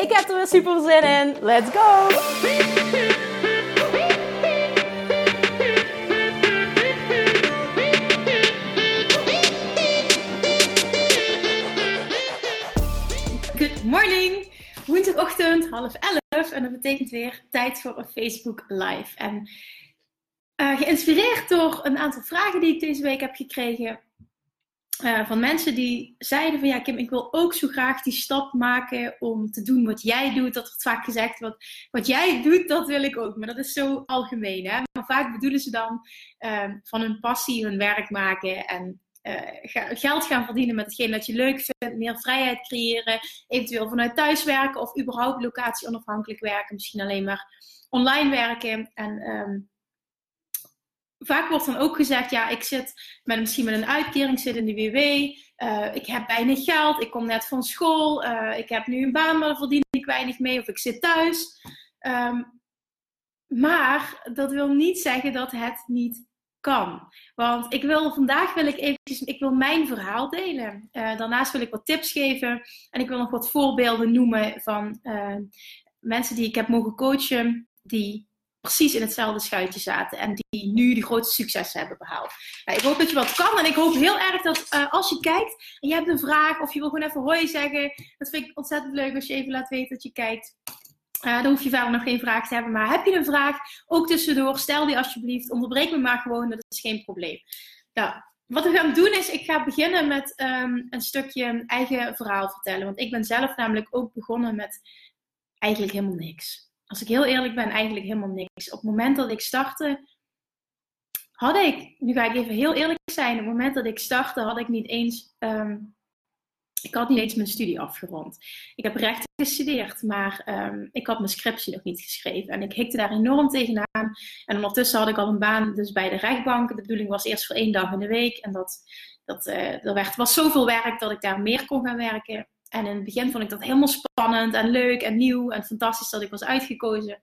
Ik heb er weer super zin in. Let's go! Good morning! Woensdagochtend, half elf. En dat betekent weer tijd voor een Facebook Live. En uh, geïnspireerd door een aantal vragen die ik deze week heb gekregen uh, van mensen die zeiden van ja Kim, ik wil ook zo graag die stap maken om te doen wat jij doet. Dat wordt vaak gezegd, wat, wat jij doet, dat wil ik ook. Maar dat is zo algemeen. Hè? Maar vaak bedoelen ze dan uh, van hun passie hun werk maken en uh, geld gaan verdienen met hetgeen dat je leuk vindt, meer vrijheid creëren, eventueel vanuit thuis werken of überhaupt locatie onafhankelijk werken, misschien alleen maar online werken. En um, vaak wordt dan ook gezegd, ja, ik zit met, misschien met een uitkering, zit in de WW, uh, ik heb weinig geld, ik kom net van school, uh, ik heb nu een baan, maar daar verdien ik weinig mee, of ik zit thuis. Um, maar dat wil niet zeggen dat het niet kan. Want ik wil vandaag wil ik eventjes, ik wil mijn verhaal delen. Uh, daarnaast wil ik wat tips geven en ik wil nog wat voorbeelden noemen van mensen die ik heb mogen coachen, die precies in hetzelfde schuitje zaten en die nu de grootste successen hebben behaald. Nou, ik hoop dat je wat kan en ik hoop heel erg dat uh, als je kijkt en je hebt een vraag of je wil gewoon even hoi zeggen, dat vind ik ontzettend leuk als je even laat weten dat je kijkt. Uh, dan hoef je verder nog geen vraag te hebben, maar heb je een vraag, ook tussendoor, stel die alsjeblieft, onderbreek me maar gewoon, dat is geen probleem. Nou, wat we gaan doen is, ik ga beginnen met um, een stukje eigen verhaal vertellen, want ik ben zelf namelijk ook begonnen met eigenlijk helemaal niks als ik heel eerlijk ben, eigenlijk helemaal niks. Op het moment dat ik startte, had ik, nu ga ik even heel eerlijk zijn, op het moment dat ik startte, had ik niet eens, um, ik had niet eens mijn studie afgerond. Ik heb rechten gestudeerd, maar um, ik had mijn scriptie nog niet geschreven. En ik hikte daar enorm tegenaan. En ondertussen had ik al een baan dus bij de rechtbank. De bedoeling was eerst voor één dag in de week. En dat, dat, uh, er werd, was zoveel werk dat ik daar meer kon gaan werken. En in het begin vond ik dat helemaal spannend en leuk en nieuw en fantastisch dat ik was uitgekozen.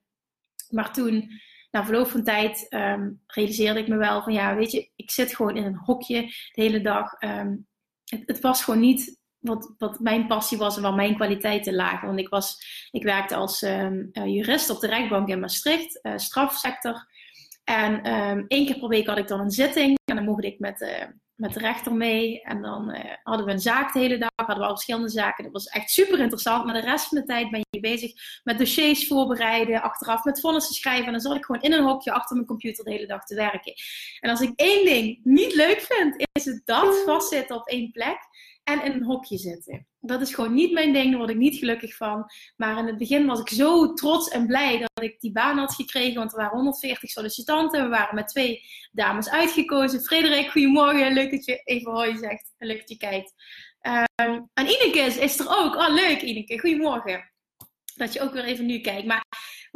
Maar toen, na verloop van tijd, um, realiseerde ik me wel van ja, weet je, ik zit gewoon in een hokje de hele dag. Um, het, het, was gewoon niet wat, wat mijn passie was en waar mijn kwaliteiten lagen. Want ik, was, ik werkte als um, uh, jurist op de rechtbank in Maastricht, uh, strafsector. En één keer per week had ik dan een zitting en dan mocht ik met. Met de rechter mee. En dan uh, hadden we een zaak de hele dag, hadden we al verschillende zaken. Dat was echt super interessant. Maar de rest van de tijd ben je bezig met dossiers voorbereiden, achteraf met vonnissen schrijven. En dan zat ik gewoon in een hokje achter mijn computer de hele dag te werken. En als ik één ding niet leuk vind, is het dat vastzitten op één plek en in een hokje zitten. Dat is gewoon niet mijn ding, daar word ik niet gelukkig van. Maar in het begin was ik zo trots en blij dat ik die baan had gekregen, want er waren 140 sollicitanten. We waren met twee dames uitgekozen. Frederik, goedemorgen, leuk dat je even hoi zegt leuk dat je kijkt. Um, en Ineke is, is er ook. Oh, leuk Ineke, goedemorgen. Dat je ook weer even nu kijkt. Maar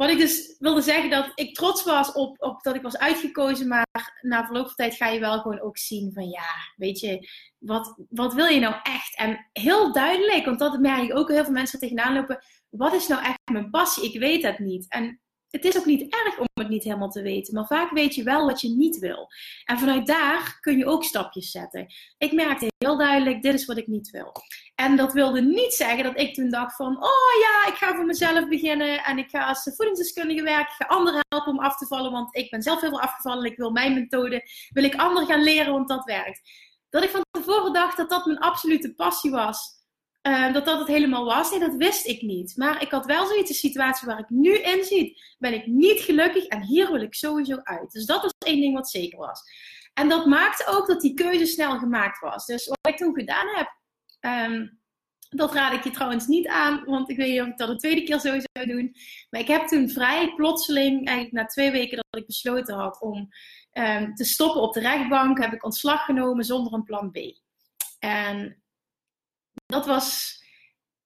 wat ik dus wilde zeggen, dat ik trots was op, op dat ik was uitgekozen, maar na verloop van tijd ga je wel gewoon ook zien van ja, weet je, wat, wat wil je nou echt? En heel duidelijk, want dat merk ik ook heel veel mensen tegenaan lopen, wat is nou echt mijn passie? Ik weet het niet. En het is ook niet erg om het niet helemaal te weten, maar vaak weet je wel wat je niet wil. En vanuit daar kun je ook stapjes zetten. Ik merkte heel duidelijk, dit is wat ik niet wil. En dat wilde niet zeggen dat ik toen dacht van, oh ja, ik ga voor mezelf beginnen en ik ga als voedingsdeskundige werken, ik ga anderen helpen om af te vallen, want ik ben zelf heel veel afgevallen, ik wil mijn methode, wil ik anderen gaan leren, want dat werkt. Dat ik van tevoren dacht dat dat mijn absolute passie was. Uh, dat dat het helemaal was. Nee, dat wist ik niet. Maar ik had wel zoiets, een situatie waar ik nu in zit, ben ik niet gelukkig en hier wil ik sowieso uit. Dus dat was één ding wat zeker was. En dat maakte ook dat die keuze snel gemaakt was. Dus wat ik toen gedaan heb, um, dat raad ik je trouwens niet aan, want ik weet niet of ik dat de tweede keer zo zou doen. Maar ik heb toen vrij plotseling, eigenlijk na twee weken dat ik besloten had om um, te stoppen op de rechtbank, heb ik ontslag genomen zonder een plan B. En dat was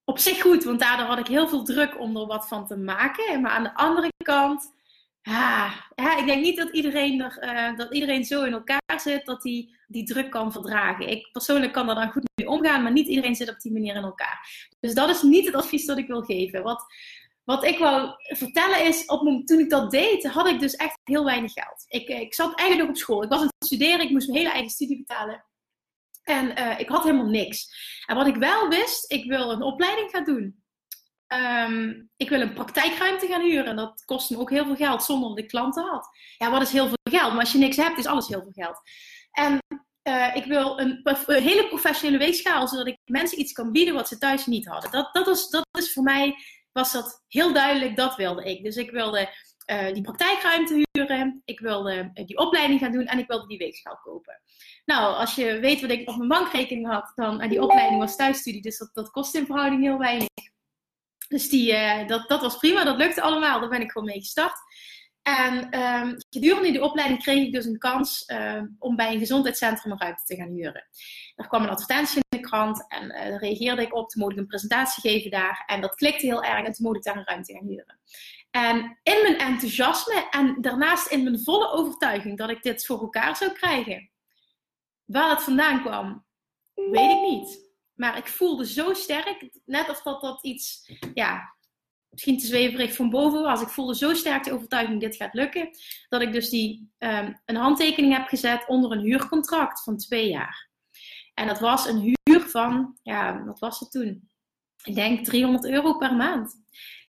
op zich goed, want daardoor had ik heel veel druk om er wat van te maken. Maar aan de andere kant, ja, ik denk niet dat iedereen, er, uh, dat iedereen zo in elkaar zit dat die, die druk kan verdragen. Ik persoonlijk kan er dan goed mee omgaan, maar niet iedereen zit op die manier in elkaar. Dus dat is niet het advies dat ik wil geven. Wat, wat ik wou vertellen is, op, toen ik dat deed, had ik dus echt heel weinig geld. Ik, ik zat eigenlijk nog op school. Ik was aan het studeren, ik moest mijn hele eigen studie betalen. En uh, ik had helemaal niks. En wat ik wel wist, ik wil een opleiding gaan doen. Um, ik wil een praktijkruimte gaan huren. Dat kost me ook heel veel geld zonder dat ik klanten had. Ja, wat is heel veel geld? Maar als je niks hebt, is alles heel veel geld. En uh, ik wil een, een, hele professionele weegschaal, zodat ik mensen iets kan bieden wat ze thuis niet hadden. Dat, dat, was, dat is voor mij, was dat heel duidelijk, dat wilde ik. Dus ik wilde uh, die praktijkruimte huren, ik wilde die opleiding gaan doen en ik wilde die weegschaal kopen. Nou, als je weet wat ik op mijn bankrekening had, dan, en die opleiding was thuisstudie, dus dat, kost in verhouding heel weinig. Dus die, uh, dat, dat was prima, dat lukte allemaal, daar ben ik gewoon mee gestart. En um, gedurende die opleiding kreeg ik dus een kans uh, om bij een gezondheidscentrum een ruimte te gaan huren. Er kwam een advertentie in de krant en uh, daar reageerde ik op. Toen mocht ik een presentatie geven daar en dat klikte heel erg en toen mocht ik daar een ruimte gaan huren. En in mijn enthousiasme en daarnaast in mijn volle overtuiging dat ik dit voor elkaar zou krijgen, Waar het vandaan kwam, weet ik niet. Maar ik voelde zo sterk, net of dat dat iets, ja, misschien te zweverig van boven was. Ik voelde zo sterk de overtuiging, dit gaat lukken. Dat ik dus die, um, een handtekening heb gezet onder een huurcontract van twee jaar. En dat was een huur van, ja, wat was het toen? Ik denk 300 euro per maand.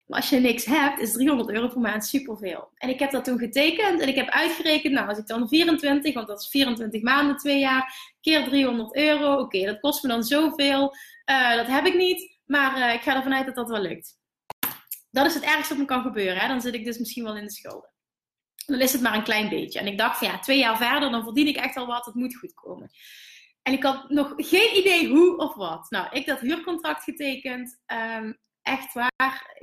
Maar als je niks hebt, is 300 euro per maand superveel. En ik heb dat toen getekend en ik heb uitgerekend, nou als ik dan 24, want dat is 24 maanden, twee jaar, keer 300 euro. Oké, dat kost me dan zoveel. Uh, dat heb ik niet, maar uh, ik ga ervan uit dat dat wel lukt. Dat is het ergste wat me kan gebeuren. Hè? Dan zit ik dus misschien wel in de schulden. Dan is het maar een klein beetje. En ik dacht van ja, twee jaar verder, dan verdien ik echt al wat. Het moet goed komen. En ik had nog geen idee hoe of wat. Nou, ik dat huurcontract getekend. Um, echt waar.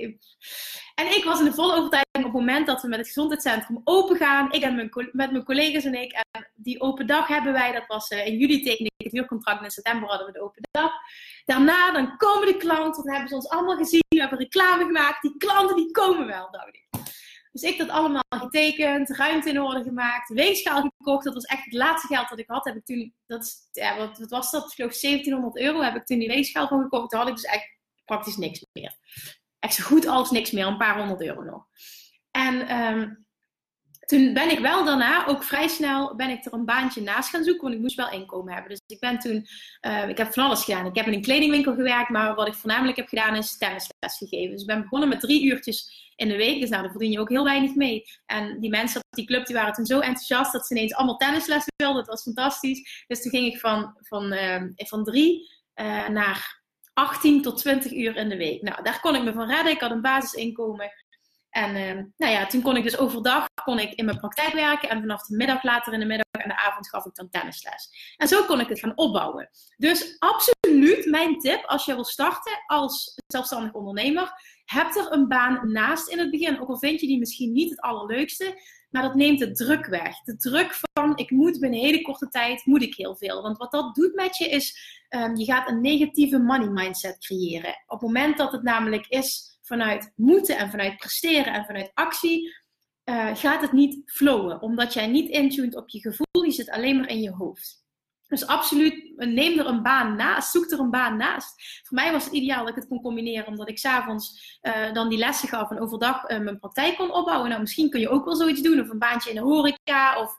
En ik was in de volle overtuiging op het moment dat we met het gezondheidscentrum open gaan. Ik en mijn, met mijn collega's en ik. En die open dag hebben wij. Dat was uh, in juli tekende ik het huurcontract. In september hadden we de open dag. Daarna dan komen de klanten. Dan hebben ze ons allemaal gezien. We hebben reclame gemaakt. Die klanten die komen wel, dacht ik. Dus ik dat allemaal getekend, ruimte in orde gemaakt, weegschaal gekocht. Dat was echt het laatste geld dat ik had. Heb ik toen, dat ja, wat, wat was dat? Ik geloof 1700 euro heb ik toen die weegschaal van gekocht. Toen had ik dus echt praktisch niks meer. Echt zo goed als niks meer, een paar honderd euro nog. En um, toen ben ik wel daarna, ook vrij snel, ben ik er een baantje naast gaan zoeken, want ik moest wel inkomen hebben. Dus ik ben toen, uh, ik heb van alles gedaan. Ik heb in een kledingwinkel gewerkt, maar wat ik voornamelijk heb gedaan is tennisles gegeven. Dus ik ben begonnen met drie uurtjes in de week, dus nou, daar verdien je ook heel weinig mee. En die mensen op die club, die waren toen zo enthousiast dat ze ineens allemaal tennislessen wilden. Dat was fantastisch. Dus toen ging ik van, van, uh, van drie uh, naar 18 tot 20 uur in de week. Nou, daar kon ik me van redden. Ik had een basisinkomen. En uh, nou ja, toen kon ik dus overdag kon ik in mijn praktijk werken. En vanaf de middag, later in de middag en de avond gaf ik dan tennisles. En zo kon ik het gaan opbouwen. Dus absoluut mijn tip als je wil starten als zelfstandig ondernemer. Heb er een baan naast in het begin. Ook al vind je die misschien niet het allerleukste. Maar dat neemt de druk weg. De druk van ik moet binnen hele korte tijd, moet ik heel veel. Want wat dat doet met je is, um, je gaat een negatieve money mindset creëren. Op het moment dat het namelijk is vanuit moeten en vanuit presteren en vanuit actie, uh, gaat het niet flowen. Omdat jij niet intuned op je gevoel, je zit alleen maar in je hoofd. Dus absoluut, neem er een baan naast, zoek er een baan naast. Voor mij was het ideaal dat ik het kon combineren, omdat ik s'avonds uh, dan die lessen gaf en overdag uh, mijn praktijk kon opbouwen. Nou, misschien kun je ook wel zoiets doen, of een baantje in de horeca, of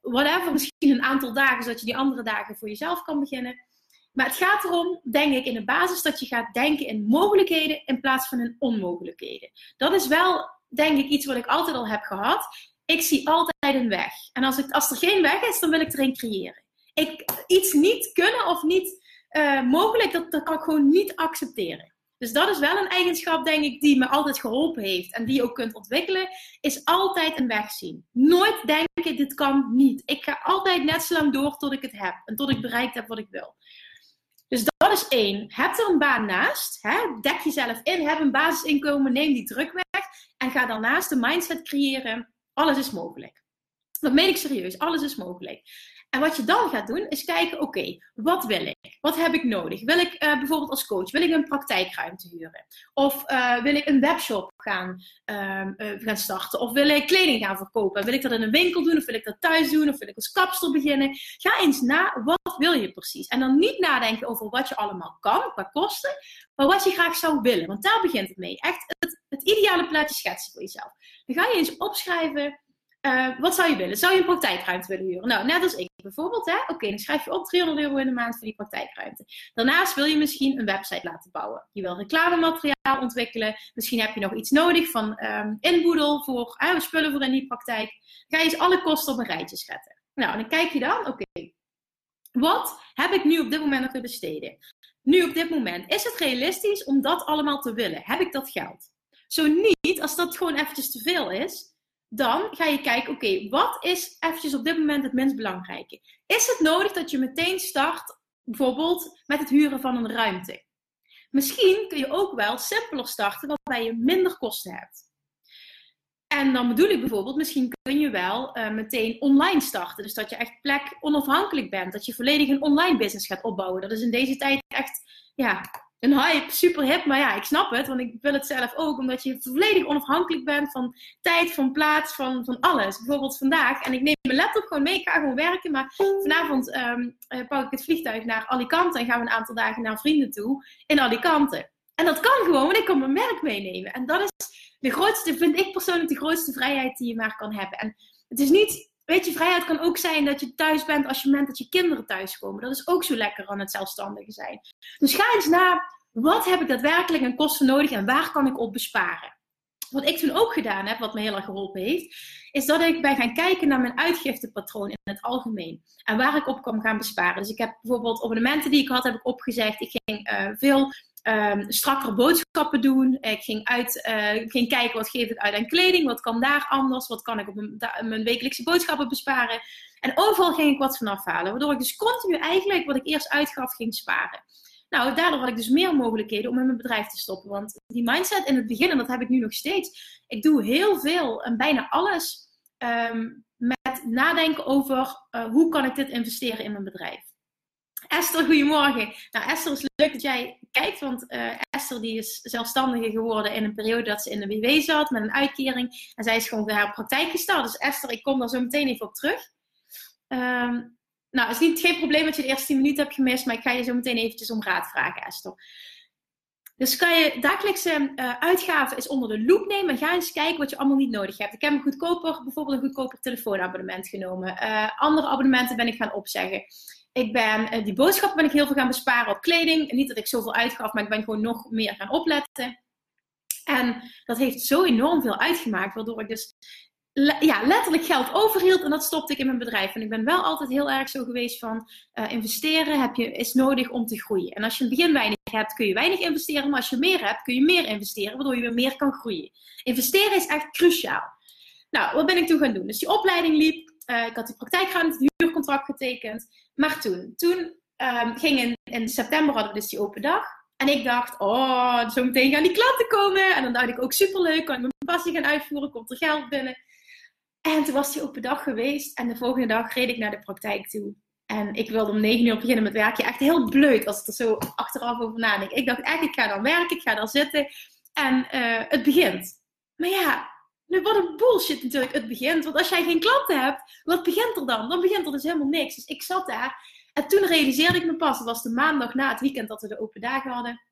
whatever. Misschien een aantal dagen, zodat je die andere dagen voor jezelf kan beginnen. Maar het gaat erom, denk ik, in de basis dat je gaat denken in mogelijkheden in plaats van in onmogelijkheden. Dat is wel, denk ik, iets wat ik altijd al heb gehad. Ik zie altijd een weg. En als, ik, als er geen weg is, dan wil ik erin creëren ik, iets niet kunnen of niet uh, mogelijk, dat, dat kan ik gewoon niet accepteren. Dus dat is wel een eigenschap, denk ik, die me altijd geholpen heeft en die je ook kunt ontwikkelen, is altijd een weg zien. Nooit denken, dit kan niet. Ik ga altijd net zo lang door tot ik het heb en tot ik bereikt heb wat ik wil. Dus dat is één. Heb er een baan naast. Hè? Dek jezelf in. Heb een basisinkomen. Neem die druk weg. En ga daarnaast de mindset creëren. Alles is mogelijk. Dat meen ik serieus. Alles is mogelijk. En wat je dan gaat doen, is kijken, oké, wat wil ik? Wat heb ik nodig? Wil ik uh, bijvoorbeeld als coach, wil ik een praktijkruimte huren? Of uh, wil ik een webshop gaan, uh, gaan starten? Of wil ik kleding gaan verkopen? Wil ik dat in een winkel doen? Of wil ik dat thuis doen? Of wil ik als kapsel beginnen? Ga eens na, wat wil je precies? En dan niet nadenken over wat je allemaal kan, qua kosten, maar wat je graag zou willen. Want daar begint het mee. Echt het, het ideale plaatje schetsen voor jezelf. Dan ga je eens opschrijven uh, wat zou je willen? Zou je een praktijkruimte willen huren? Nou, net als ik bijvoorbeeld. Hè? Oké, dan schrijf je op 300 euro in de maand voor die praktijkruimte. Daarnaast wil je misschien een website laten bouwen. Je wil reclamemateriaal ontwikkelen. Misschien heb je nog iets nodig van um, inboedel voor uh, spullen voor in die praktijk. Ga je eens alle kosten op een rijtje zetten. Nou, dan kijk je dan, oké, wat heb ik nu op dit moment nog te besteden? Nu op dit moment, is het realistisch om dat allemaal te willen? Heb ik dat geld? Zo niet, als dat gewoon eventjes te veel is, dan ga je kijken, oké, wat is eventjes op dit moment het minst belangrijke? Is het nodig dat je meteen start, bijvoorbeeld met het huren van een ruimte? Misschien kun je ook wel simpeler starten, waarbij je minder kosten hebt. En dan bedoel ik bijvoorbeeld, misschien kun je wel uh, meteen online starten. Dus dat je echt plek onafhankelijk bent. Dat je volledig een online business gaat opbouwen. Dat is in deze tijd echt ja, een hype, super hip. Maar ja, ik snap het, want ik wil het zelf ook. Omdat je volledig onafhankelijk bent van tijd, van plaats, van, van alles. Bijvoorbeeld vandaag, en ik neem mijn laptop gewoon mee, ik ga gewoon werken. Maar vanavond um, pak ik het vliegtuig naar Alicante en gaan we een aantal dagen naar vrienden toe in Alicante. En dat kan gewoon, want ik kan mijn merk meenemen. En dat is de grootste, vind ik persoonlijk, de grootste vrijheid die je maar kan hebben. En het is niet, weet je, vrijheid kan ook zijn dat je thuis bent als je moment dat je kinderen thuiskomen. Dat is ook zo lekker aan het zelfstandige zijn. Dus ga eens na, wat heb ik daadwerkelijk aan kosten nodig en waar kan ik op besparen? Wat ik toen ook gedaan heb, wat me heel erg geholpen heeft, is dat ik ben gaan kijken naar mijn uitgiftepatroon in het algemeen. En waar ik op kan gaan besparen. Dus ik heb bijvoorbeeld abonnementen die ik had, heb ik opgezegd. Ik ging uh, veel um, strakker boodschappen doen. Ik ging, uit, uh, ging kijken wat geef ik uit aan kleding, wat kan daar anders, wat kan ik op mijn, mijn wekelijkse boodschappen besparen. En overal ging ik wat van afhalen, waardoor ik dus continu eigenlijk wat ik eerst uitgaf ging sparen. Nou, daardoor had ik dus meer mogelijkheden om in mijn bedrijf te stoppen. Want die mindset in het begin, en dat heb ik nu nog steeds, ik doe heel veel en bijna alles um, met nadenken over uh, hoe kan ik dit investeren in mijn bedrijf. Esther, goedemorgen. Nou, Esther, is leuk dat jij kijkt, want uh, Esther die is zelfstandige geworden in een periode dat ze in de WW zat met een uitkering. En zij is gewoon weer haar praktijk gestart. Dus Esther, ik kom daar zo meteen even op terug. Um, nou, het is niet, geen probleem dat je de eerste 10 minuten hebt gemist, maar ik ga je zo meteen eventjes om raad vragen, Esther. Dus kan je dagelijkse uh, uitgaven eens onder de loep nemen en ga eens kijken wat je allemaal niet nodig hebt. Ik heb een goedkoper, bijvoorbeeld een goedkoper telefoonabonnement genomen. Uh, andere abonnementen ben ik gaan opzeggen. Ik ben, uh, die boodschappen ben ik heel veel gaan besparen op kleding. Niet dat ik zoveel uitgaf, maar ik ben gewoon nog meer gaan opletten. En dat heeft zo enorm veel uitgemaakt, waardoor ik dus ja, letterlijk geld overhield en dat stopte ik in mijn bedrijf. En ik ben wel altijd heel erg zo geweest van uh, investeren heb je, is nodig om te groeien. En als je in het begin weinig hebt, kun je weinig investeren. Maar als je meer hebt, kun je meer investeren, waardoor je weer meer kan groeien. Investeren is echt cruciaal. Nou, wat ben ik toen gaan doen? Dus die opleiding liep. Uh, ik had die praktijkruimte, het huurcontract getekend. Maar toen, toen um, ging in, in september hadden we dus die open dag. En ik dacht, oh, zo meteen gaan die klanten komen. En dan dacht ik ook superleuk, kan ik mijn passie gaan uitvoeren, komt er geld binnen. En toen was die open dag geweest. En de volgende dag reed ik naar de praktijk toe. En ik wilde om negen uur beginnen met werken. Echt heel bleut als ik er zo achteraf over nadenk. Ik dacht echt, ik ga dan werken, ik ga dan zitten. En uh, het begint. Maar ja, wat een bullshit natuurlijk, het begint. Want als jij geen klanten hebt, wat begint er dan? Dan begint er dus helemaal niks. Dus ik zat daar. En toen realiseerde ik me pas, het was de maandag na het weekend dat we de open dagen hadden.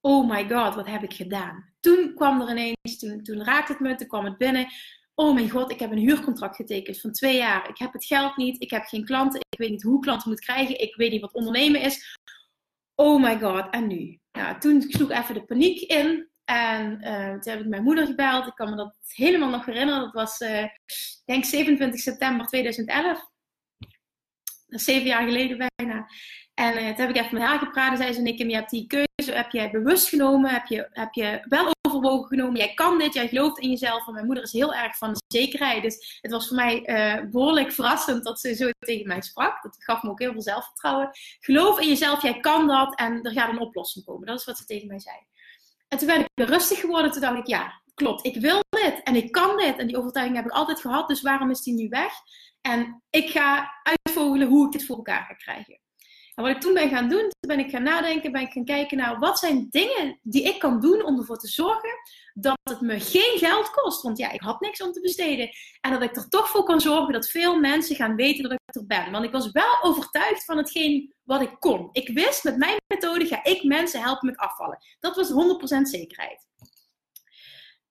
Oh my god, wat heb ik gedaan? Toen kwam er ineens, toen, toen raakte het me, toen kwam het binnen oh mijn god, ik heb een huurcontract getekend van twee jaar. Ik heb het geld niet, ik heb geen klanten, ik weet niet hoe klanten moet krijgen, ik weet niet wat ondernemen is. Oh my god, en nu? Nou, toen sloeg even de paniek in. En uh, toen heb ik mijn moeder gebeld. Ik kan me dat helemaal nog herinneren. Dat was, ik denk 27 september 2011. Dat is zeven jaar geleden bijna. En uh, toen heb ik even met haar gepraat. En zei ze, je hebt die keuze, heb jij bewust genomen? Heb je, heb je wel overwogen genomen? Jij kan dit, jij gelooft in jezelf. En mijn moeder is heel erg van de zekerheid. Dus het was voor mij behoorlijk verrassend dat ze zo tegen mij sprak. Dat gaf me ook heel veel zelfvertrouwen. Geloof in jezelf, jij kan dat. En er gaat een oplossing komen. Dat is wat ze tegen mij zei. En toen ben ik rustig geworden. Toen dacht ik, ja, klopt, ik wil dit en ik kan dit. En die overtuiging heb ik altijd gehad, dus waarom is die nu weg? En ik ga uitvogelen hoe ik dit voor elkaar ga krijgen. En wat ik toen ben gaan doen, toen ben ik gaan nadenken, ben ik gaan kijken naar wat zijn dingen die ik kan doen om ervoor te zorgen dat het me geen geld kost. Want ja, ik had niks om te besteden. En dat ik er toch voor kan zorgen dat veel mensen gaan weten dat ik er ben. Want ik was wel overtuigd van hetgeen wat ik kon. Ik wist, met mijn methode ga ik mensen helpen met afvallen. Dat was 100% zekerheid.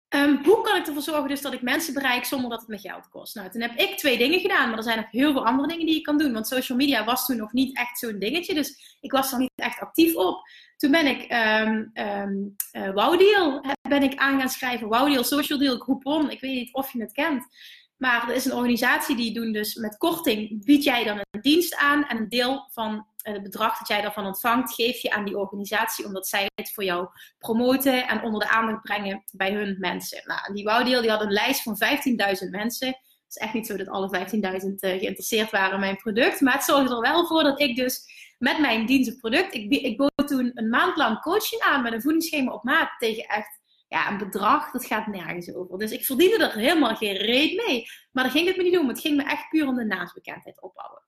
Ehm, hoe kan ik ervoor zorgen dus dat ik mensen bereik zonder dat het me geld kost? Nou, toen heb ik twee dingen gedaan, maar er zijn nog heel veel andere dingen die je kan doen. Want social media was toen nog niet echt zo'n dingetje, dus ik was er niet echt actief op. Toen ben ik um, um, uh, Wowdeal ben ik aan gaan schrijven. Wowdeal, Social Deal, Groupon. Ik weet niet of je het kent. Maar er is een organisatie die doen dus met korting bied jij dan een dienst aan en een deel van het bedrag dat jij daarvan ontvangt, geef je aan die organisatie, omdat zij het voor jou promoten en onder de aandacht brengen bij hun mensen. Nou, die Wowdeal die had een lijst van 15.000 mensen. Het is echt niet zo dat alle 15.000 uh, geïnteresseerd waren in mijn product, maar het zorgde er wel voor dat ik dus met mijn dienst of product, ik, ik bood toen een maand lang coaching aan met een voedingsschema op maat tegen echt ja, een bedrag, dat gaat nergens over. Dus ik verdiende er helemaal geen reet mee. Maar daar ging het me niet om. Het ging me echt puur om de naamsbekendheid opbouwen.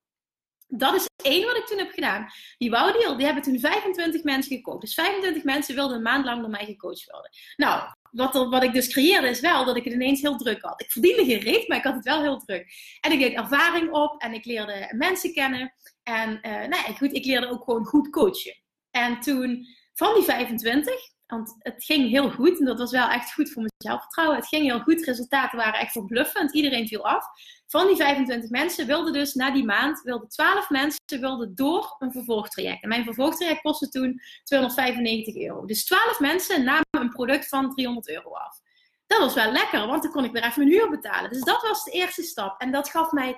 Dat is één wat ik toen heb gedaan. Die Wowdeal, die hebben toen 25 mensen gekocht. Dus 25 mensen wilden een maand lang door mij gecoacht worden. Nou, wat, wat ik dus creëerde is wel dat ik het ineens heel druk had. Ik verdiende geen reet, maar ik had het wel heel druk. En ik deed ervaring op en ik leerde mensen kennen. En uh, nou ja, goed, ik leerde ook gewoon goed coachen. En toen, van die 25, want het ging heel goed en dat was wel echt goed voor mijn zelfvertrouwen. Het ging heel goed, resultaten waren echt verbluffend. Iedereen viel af. Van die 25 mensen wilden dus na die maand, wilden 12 mensen wilden door een vervolgtraject. En mijn vervolgtraject kostte toen 295 euro. Dus 12 mensen namen een product van 300 euro af. Dat was wel lekker, want dan kon ik weer even mijn huur betalen. Dus dat was de eerste stap. En dat gaf mij,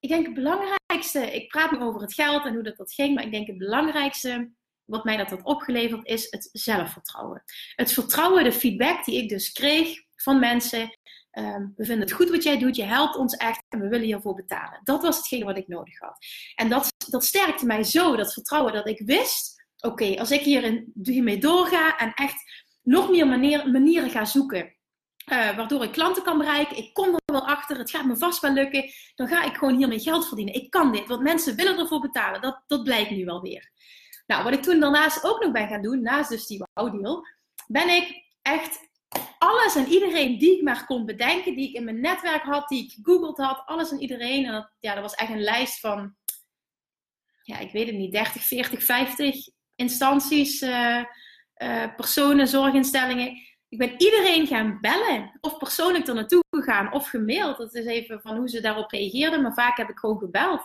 ik denk het belangrijkste, ik praat nu over het geld en hoe dat, dat ging, maar ik denk het belangrijkste wat mij dat had opgeleverd is het zelfvertrouwen. Het vertrouwen, de feedback die ik dus kreeg van mensen. Ehm, we vinden het goed wat jij doet, je helpt ons echt en we willen hiervoor betalen. Dat was hetgeen wat ik nodig had. En dat, dat sterkte mij zo, dat vertrouwen, dat ik wist: oké, als ik hierin, hiermee doorga en echt nog meer manier, manieren ga zoeken. Uh, waardoor ik klanten kan bereiken. Ik kom er wel achter. Het gaat me vast wel lukken. Dan ga ik gewoon hiermee geld verdienen. Ik kan dit. Want mensen willen ervoor betalen. Dat, dat blijkt nu wel weer. Nou, wat ik toen daarnaast ook nog ben gaan doen, naast dus die wow ben ik echt alles en iedereen die ik maar kon bedenken, die ik in mijn netwerk had, die ik gegoogeld had, alles en iedereen. En dat, ja, dat was echt een lijst van, ja, ik weet het niet, 30, 40, 50 instanties, uh, uh, personen, zorginstellingen. Ik ben iedereen gaan bellen, of persoonlijk er naartoe gegaan, of gemaild. Dat is even van hoe ze daarop reageerden, maar vaak heb ik gewoon gebeld.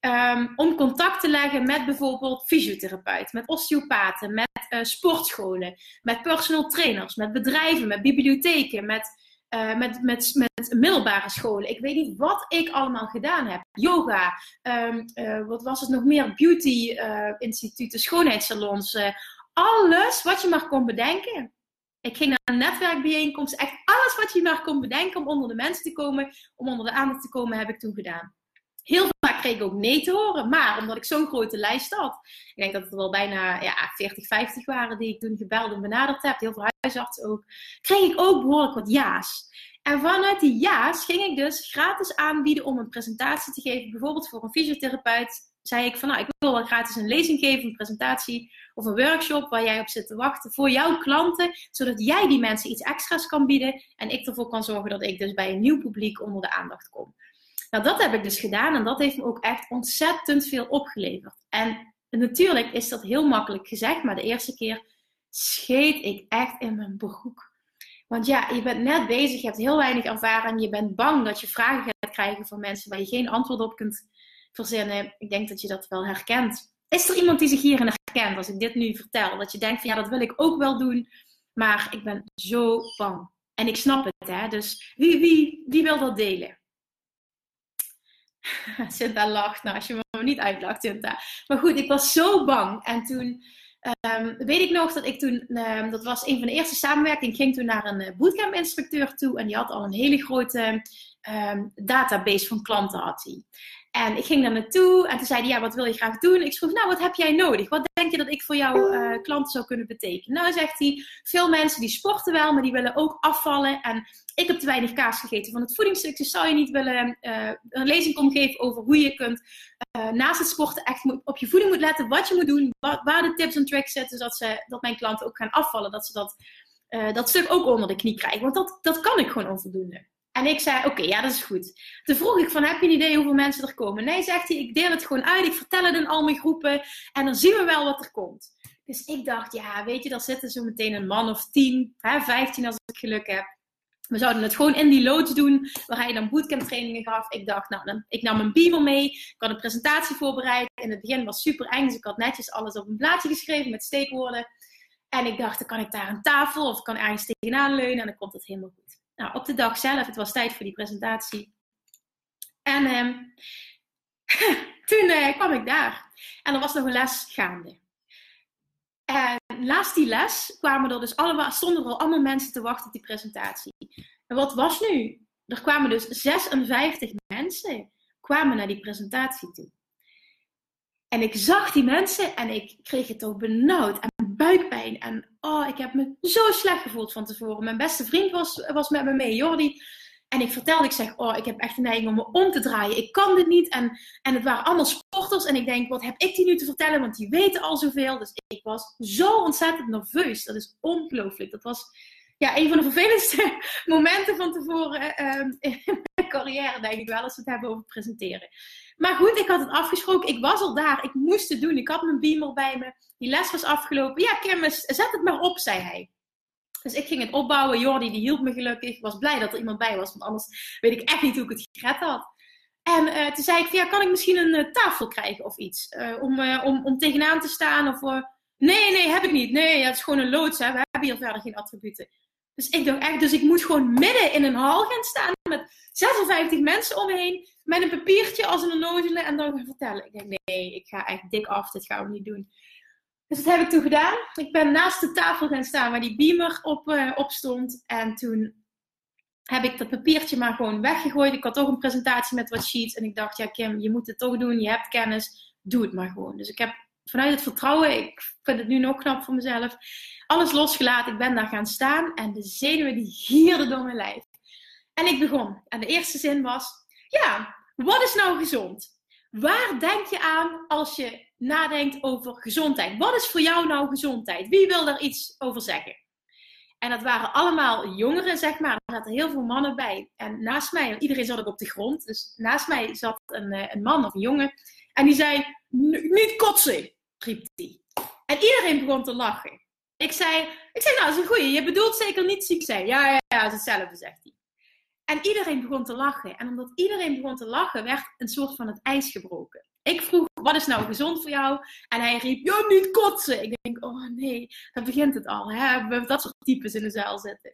Um, om contact te leggen met bijvoorbeeld fysiotherapeuten, met osteopaten, met uh, sportscholen, met personal trainers, met bedrijven, met bibliotheken, met, uh, met, met, met middelbare scholen. Ik weet niet wat ik allemaal gedaan heb. Yoga, um, uh, wat was het nog meer? Beauty instituten, schoonheidssalons. alles wat je maar kon bedenken. Ik ging naar een netwerkbijeenkomst. Echt alles wat je maar kon bedenken om onder de mensen te komen, om onder de aandacht te komen, heb ik toen gedaan. Heel vaak ook nee te horen, maar omdat ik zo'n grote lijst had, ik denk dat het er wel bijna ja, 40, 50 waren die ik toen gebeld en benaderd heb, heel veel huisartsen ook, kreeg ik ook behoorlijk wat ja's. En vanuit die ja's ging ik dus gratis aanbieden om een presentatie te geven, bijvoorbeeld voor een fysiotherapeut. Zei ik van nou, ik wil wel gratis een lezing geven, een presentatie of een workshop waar jij op zit te wachten voor jouw klanten, zodat jij die mensen iets extra's kan bieden en ik ervoor kan zorgen dat ik dus bij een nieuw publiek onder de aandacht kom. Nou, dat heb ik dus gedaan en dat heeft me ook echt ontzettend veel opgeleverd. En natuurlijk is dat heel makkelijk gezegd, maar de eerste keer scheet ik echt in mijn broek. Want ja, je bent net bezig, je hebt heel weinig ervaring je bent bang dat je vragen gaat krijgen van mensen waar je geen antwoord op kunt verzinnen. Ik denk dat je dat wel herkent. Is er iemand die zich hierin herkent als ik dit nu vertel? Dat je denkt van ja, dat wil ik ook wel doen, maar ik ben zo bang. En ik snap het, hè? Dus wie, wie, wie wil dat delen? Sinta lacht. Nou, als je me niet uitlacht, Sinta. Maar goed, ik was zo bang. En toen um, weet ik nog dat ik toen, um, dat was een van de eerste samenwerkingen, ging toen naar een uh, bootcamp-instructeur toe. En die had al een hele grote um, database van klanten had hij. En ik ging daar naartoe en toen zei hij, ja, wat wil je graag doen? Ik vroeg, nou, wat heb jij nodig? Wat denk je dat ik voor jouw uh, klanten zou kunnen betekenen? Nou, zegt hij, veel mensen die sporten wel, maar die willen ook afvallen. En ik heb te weinig kaas gegeten van het voedingsstuk, dus zou je niet willen uh, een lezing komen geven over hoe je kunt uh, naast het sporten echt op je voeding moet letten, wat je moet doen, wat, waar de tips en tricks zitten, zodat ze, dat mijn klanten ook gaan afvallen, dat ze dat, dat stuk ook onder de knie krijgen. Want dat, dat kan ik gewoon onvoldoende. En ik zei, oké, ja, dat is goed. Toen vroeg ik van, heb je een idee hoeveel mensen er komen? Nee, zegt hij, ik deel het gewoon uit. Ik vertel het in al mijn groepen. En dan zien we wel wat er komt. Dus ik dacht, ja, weet je, daar zitten zo meteen een man of tien, hè, vijftien als ik geluk heb. We zouden het gewoon in die loods doen, waar hij dan bootcamp trainingen gaf. Ik dacht, nou, dan, ik nam een beamer mee. Ik had een presentatie voorbereid. In het begin was super eng, dus ik had netjes alles op een blaadje geschreven met steekwoorden. En ik dacht, dan kan ik daar een tafel of kan ergens tegenaan leunen en dan komt het helemaal goed. Nou, op de dag zelf, het was tijd voor die presentatie. En ehm, toen uh, kwam ik daar. En er was nog een les gaande. En naast die les kwamen er dus allemaal, al allemaal mensen te wachten op die presentatie. En wat was nu? Er kwamen dus 56 mensen kwamen naar die presentatie toe. En ik zag die mensen en ik kreeg het ook benauwd en buikpijn. En oh, ik heb me zo slecht gevoeld van tevoren. Mijn beste vriend was, was met me mee, Jordi. En ik vertelde, ik zeg, oh, ik heb echt een neiging om me om te draaien. Ik kan dit niet. En, en het waren allemaal sporters. En ik denk, wat heb ik die nu te vertellen? Want die weten al zoveel. Dus ik was zo ontzettend nerveus. Dat is ongelooflijk. Dat was ja, een van de vervelendste momenten van tevoren uh, in mijn carrière, denk ik wel, als we het hebben over presenteren. Maar goed, ik had het afgesproken. Ik was al daar. Ik moest het doen. Ik had mijn beamer bij me. Die les was afgelopen. Ja, Kim, zet het maar op, zei hij. Dus ik ging het opbouwen. Jordi die hielp me gelukkig. Ik was blij dat er iemand bij was, want anders weet ik echt niet hoe ik het gered had. En uh, toen zei ik, ja, kan ik misschien een uh, tafel krijgen of iets? Uh, om, om, om tegenaan te staan of... nee, nee, heb ik niet. Nee, het is gewoon een loods. Hè. We hebben hier verder geen attributen. Dus ik dacht echt, dus ik moet gewoon midden in een hal gaan staan met 56 mensen om me heen. Met een papiertje als een onnozele en dan gaan vertellen. Ik denk, nee, ik ga echt dik af, dit gaan we niet doen. Dus dat heb ik toen gedaan. Ik ben naast de tafel gaan staan waar die beamer op, uh, op stond. En toen heb ik dat papiertje maar gewoon weggegooid. Ik had toch een presentatie met wat sheets. En ik dacht, ja Kim, je moet het toch doen. Je hebt kennis. Doe het maar gewoon. Dus ik heb vanuit het vertrouwen, ik vind het nu nog knap voor mezelf, alles losgelaten. Ik ben daar gaan staan en de zenuwen die gierden door mijn lijf. En ik begon. En de eerste zin was, ja, wat is nou gezond? Waar denk je aan als je nadenkt over gezondheid? Wat is voor jou nou gezondheid? Wie wil daar iets over zeggen? En dat waren allemaal jongeren, zeg maar. Er zaten heel veel mannen bij. En naast mij, iedereen zat ook op de grond. Dus naast mij zat een, eh, een man of een jongen. En die zei, niet kotsen, riep hij. En iedereen begon te lachen. Ik zei, ik zei, nou, dat is een goeie. Je bedoelt zeker niet ziek zijn. Ja, ja, ja, dat is hetzelfde, zegt hij. En iedereen begon te lachen. En omdat iedereen begon te lachen, werd een soort van het ijs gebroken. Ik vroeg, wat is nou gezond voor jou? En hij riep, ja, niet kotsen. Ik denk, oh nee, dan begint het al. Hè? We hebben dat soort types in de zaal zitten.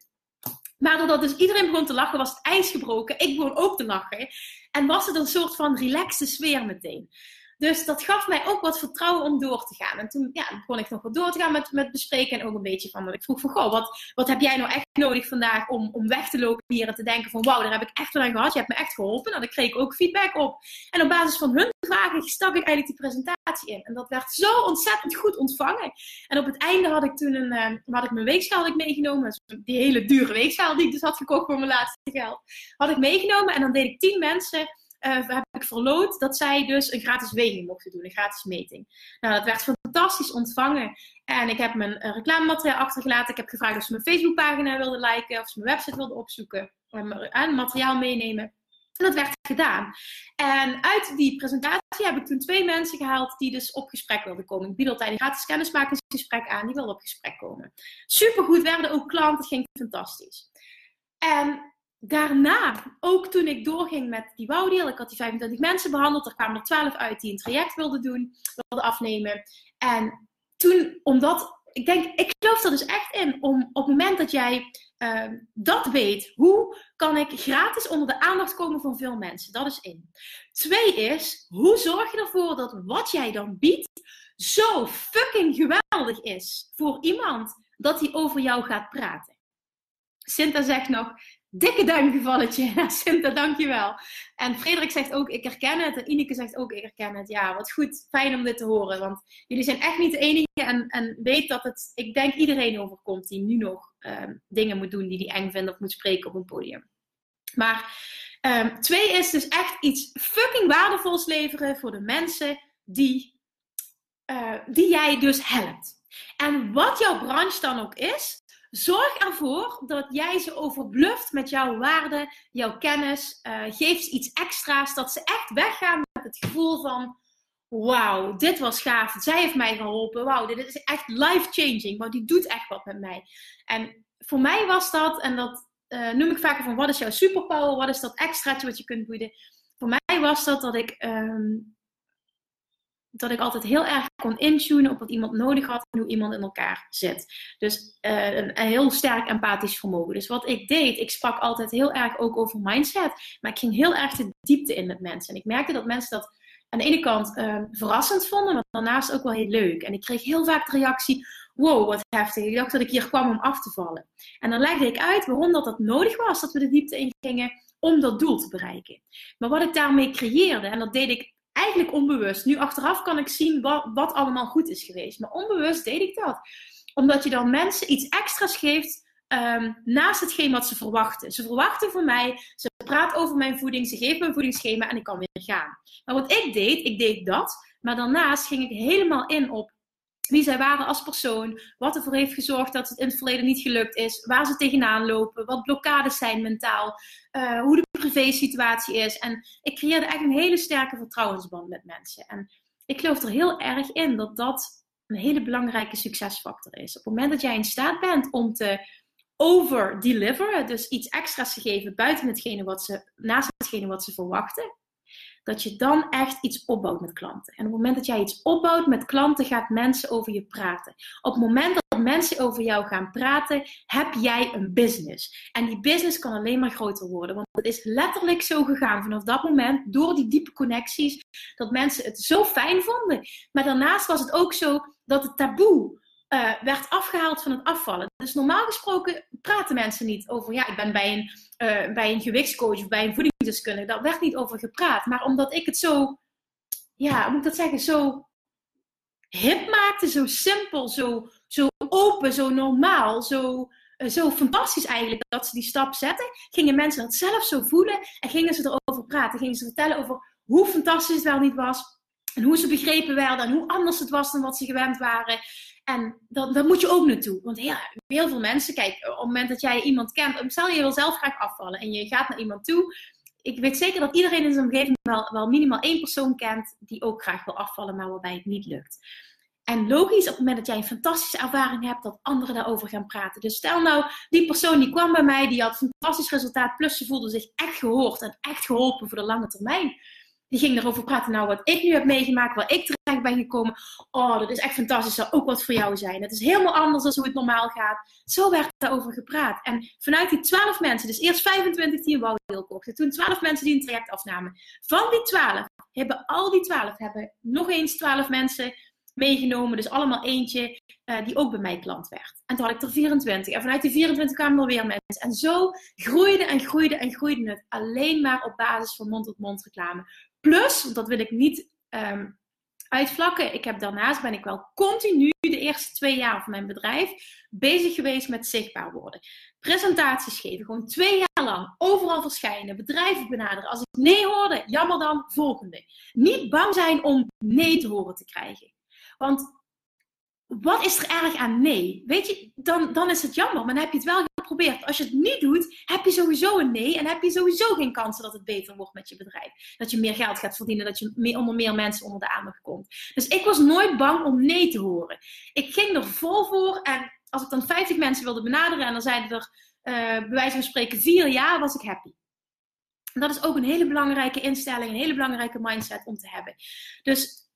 Maar doordat dus iedereen begon te lachen, was het ijs gebroken. Ik begon ook te lachen. En was het een soort van relaxte sfeer meteen. Dus dat gaf mij ook wat vertrouwen om door te gaan. En toen ja, begon ik nog wat door te gaan met, met bespreken. En ook een beetje van, ik vroeg van, goh, wat, wat heb jij nou echt nodig vandaag om, om weg te lopen hier en te denken van, wauw, daar heb ik echt wel aan gehad. Je hebt me echt geholpen. En nou, dan kreeg ik ook feedback op. En op basis van hun vragen stak ik eigenlijk die presentatie in. En dat werd zo ontzettend goed ontvangen. En op het einde had ik toen een, uh, had ik mijn weegschaal had meegenomen. Die hele dure weegschaal die ik dus had gekocht voor mijn laatste geld. Had ik meegenomen en dan deed ik tien mensen uh, heb ik verloot dat zij dus een gratis weging mochten doen, een gratis meting. Nou, dat werd fantastisch ontvangen. En ik heb mijn uh, reclamemateriaal achtergelaten. Ik heb gevraagd of ze mijn Facebookpagina wilden liken, of ze mijn website wilden opzoeken en materiaal meenemen. En dat werd gedaan. En uit die presentatie heb ik toen twee mensen gehaald die dus op gesprek wilden komen. Ik bied altijd een gratis kennismakingsgesprek aan, die wilden op gesprek komen. Supergoed, werden ook klanten, het ging fantastisch. En daarna, ook toen ik doorging met die bouwdeel, ik had die 25 mensen behandeld, er kwamen er 12 uit die een traject wilden doen, wilden afnemen. En toen, omdat, ik denk, ik geloof er dus echt in, om op het moment dat jij uh, dat weet, hoe kan ik gratis onder de aandacht komen van veel mensen? Dat is één. Twee is, hoe zorg je ervoor dat wat jij dan biedt zo fucking geweldig is voor iemand dat hij over jou gaat praten? Sinta zegt nog, Dikke duimgevalletje. Sinta, dankjewel. En Frederik zegt ook, ik herken het. En Ineke zegt ook, ik herken het. Ja, wat goed. Fijn om dit te horen. Want jullie zijn echt niet de enige. En, en weet dat het, ik denk iedereen overkomt die nu nog um, dingen moet doen die hij eng vindt of moet spreken op een podium. Maar um, twee is dus echt iets fucking waardevols leveren voor de mensen die, uh, die jij dus helpt. En wat jouw branche dan ook is, zorg ervoor dat jij ze overbluft met jouw waarde, jouw kennis. Uh, geef ze iets extra's, dat ze echt weggaan met het gevoel van: wauw, dit was gaaf. Zij heeft mij geholpen. Wauw, dit is echt life-changing. Want die doet echt wat met mij. En voor mij was dat, en dat uh, noem ik vaker van: wat is jouw superpower? Wat is dat extraatje wat je kunt bieden? Voor mij was dat dat ik. Um, dat ik altijd heel erg kon intunen op wat iemand nodig had en hoe iemand in elkaar zit. Dus uh, een, heel sterk empathisch vermogen. Dus wat ik deed, ik sprak altijd heel erg ook over mindset, maar ik ging heel erg de diepte in met mensen. En ik merkte dat mensen dat aan de ene kant uh, verrassend vonden, maar daarnaast ook wel heel leuk. En ik kreeg heel vaak de reactie: wow, wat heftig. Ik dacht dat ik hier kwam om af te vallen. En dan legde ik uit waarom dat, dat nodig was, dat we de diepte in gingen om dat doel te bereiken. Maar wat ik daarmee creëerde, en dat deed ik eigenlijk onbewust. Nu achteraf kan ik zien wat, wat allemaal goed is geweest. Maar onbewust deed ik dat. Omdat je dan mensen iets extra's geeft um, naast hetgeen wat ze verwachten. Ze verwachten van mij, ze praat over mijn voeding, ze geeft me een voedingsschema en ik kan weer gaan. Maar wat ik deed, ik deed dat. Maar daarnaast ging ik helemaal in op wie zij waren als persoon, wat ervoor heeft gezorgd dat het in het verleden niet gelukt is, waar ze tegenaan lopen, wat blokkades zijn mentaal, uh, hoe de privé-situatie is. En ik creëerde echt een hele sterke vertrouwensband met mensen. En ik geloof er heel erg in dat dat een hele belangrijke succesfactor is. Op het moment dat jij in staat bent om te over-deliveren, dus iets extra's te geven buiten hetgene wat ze, naast hetgene wat ze verwachten, dat je dan echt iets opbouwt met klanten. En op het moment dat jij iets opbouwt met klanten, gaat mensen over je praten. Op het moment dat mensen over jou gaan praten, heb jij een business. En die business kan alleen maar groter worden. Want het is letterlijk zo gegaan vanaf dat moment, door die diepe connecties, dat mensen het zo fijn vonden. Maar daarnaast was het ook zo dat het taboe uh, werd afgehaald van het afvallen. Dus normaal gesproken praten mensen niet over, ja, ik ben bij een, uh, bij een gewichtscoach of bij een voedingsdeskundige. Daar werd niet over gepraat. Maar omdat ik het zo, ja, hoe moet ik dat zeggen, zo hip maakte, zo simpel, zo, zo open, zo normaal, zo, uh, zo fantastisch eigenlijk dat ze die stap zetten, gingen mensen dat zelf zo voelen en gingen ze erover praten. Gingen ze vertellen over hoe fantastisch het wel niet was. En hoe ze begrepen werden en hoe anders het was dan wat ze gewend waren. En dan moet je ook naartoe. Want heel veel mensen, kijk, op het moment dat jij iemand kent, stel je wil zelf graag afvallen en je gaat naar iemand toe. Ik weet zeker dat iedereen in zijn omgeving wel, wel minimaal één persoon kent die ook graag wil afvallen, maar waarbij het niet lukt. En logisch, op het moment dat jij een fantastische ervaring hebt, dat anderen daarover gaan praten. Dus stel nou, die persoon die kwam bij mij, die had een fantastisch resultaat, plus ze voelde zich echt gehoord en echt geholpen voor de lange termijn. Die ging erover praten, nou wat ik nu heb meegemaakt, waar ik terecht ben gekomen. Oh, dat is echt fantastisch, dat zou ook wat voor jou zijn. Het is helemaal anders dan hoe het normaal gaat. Zo werd daarover gepraat. En vanuit die 12 mensen, dus eerst 25 die een bouwdeel kochten, toen 12 mensen die een traject afnamen. Van die 12 hebben al die 12 hebben nog eens 12 mensen meegenomen. Dus allemaal eentje uh, die ook bij mij klant werd. En toen had ik er 24. En vanuit die 24 kwamen er weer mensen. En zo groeide en groeide en groeide het. Alleen maar op basis van mond-tot-mond -mond reclame. Plus, dat wil ik niet um, uitvlakken. Ik heb daarnaast ben ik wel continu de eerste twee jaar van mijn bedrijf bezig geweest met zichtbaar worden. Presentaties geven, gewoon twee jaar lang overal verschijnen, bedrijven benaderen. Als ik nee hoorde, jammer dan, volgende. Niet bang zijn om nee te horen te krijgen. Want wat is er erg aan nee? Weet je, dan, dan is het jammer, maar dan heb je het wel geprobeerd. Als je het niet doet, heb je sowieso een nee en heb je sowieso geen kansen dat het beter wordt met je bedrijf. Dat je meer geld gaat verdienen, dat je meer, onder meer mensen onder de aandacht komt. Dus ik was nooit bang om nee te horen. Ik ging er vol voor en als ik dan 50 mensen wilde benaderen en dan zeiden er uh, bij wijze van spreken vier ja, was ik happy. En dat is ook een hele belangrijke instelling, een hele belangrijke mindset om te hebben. Dus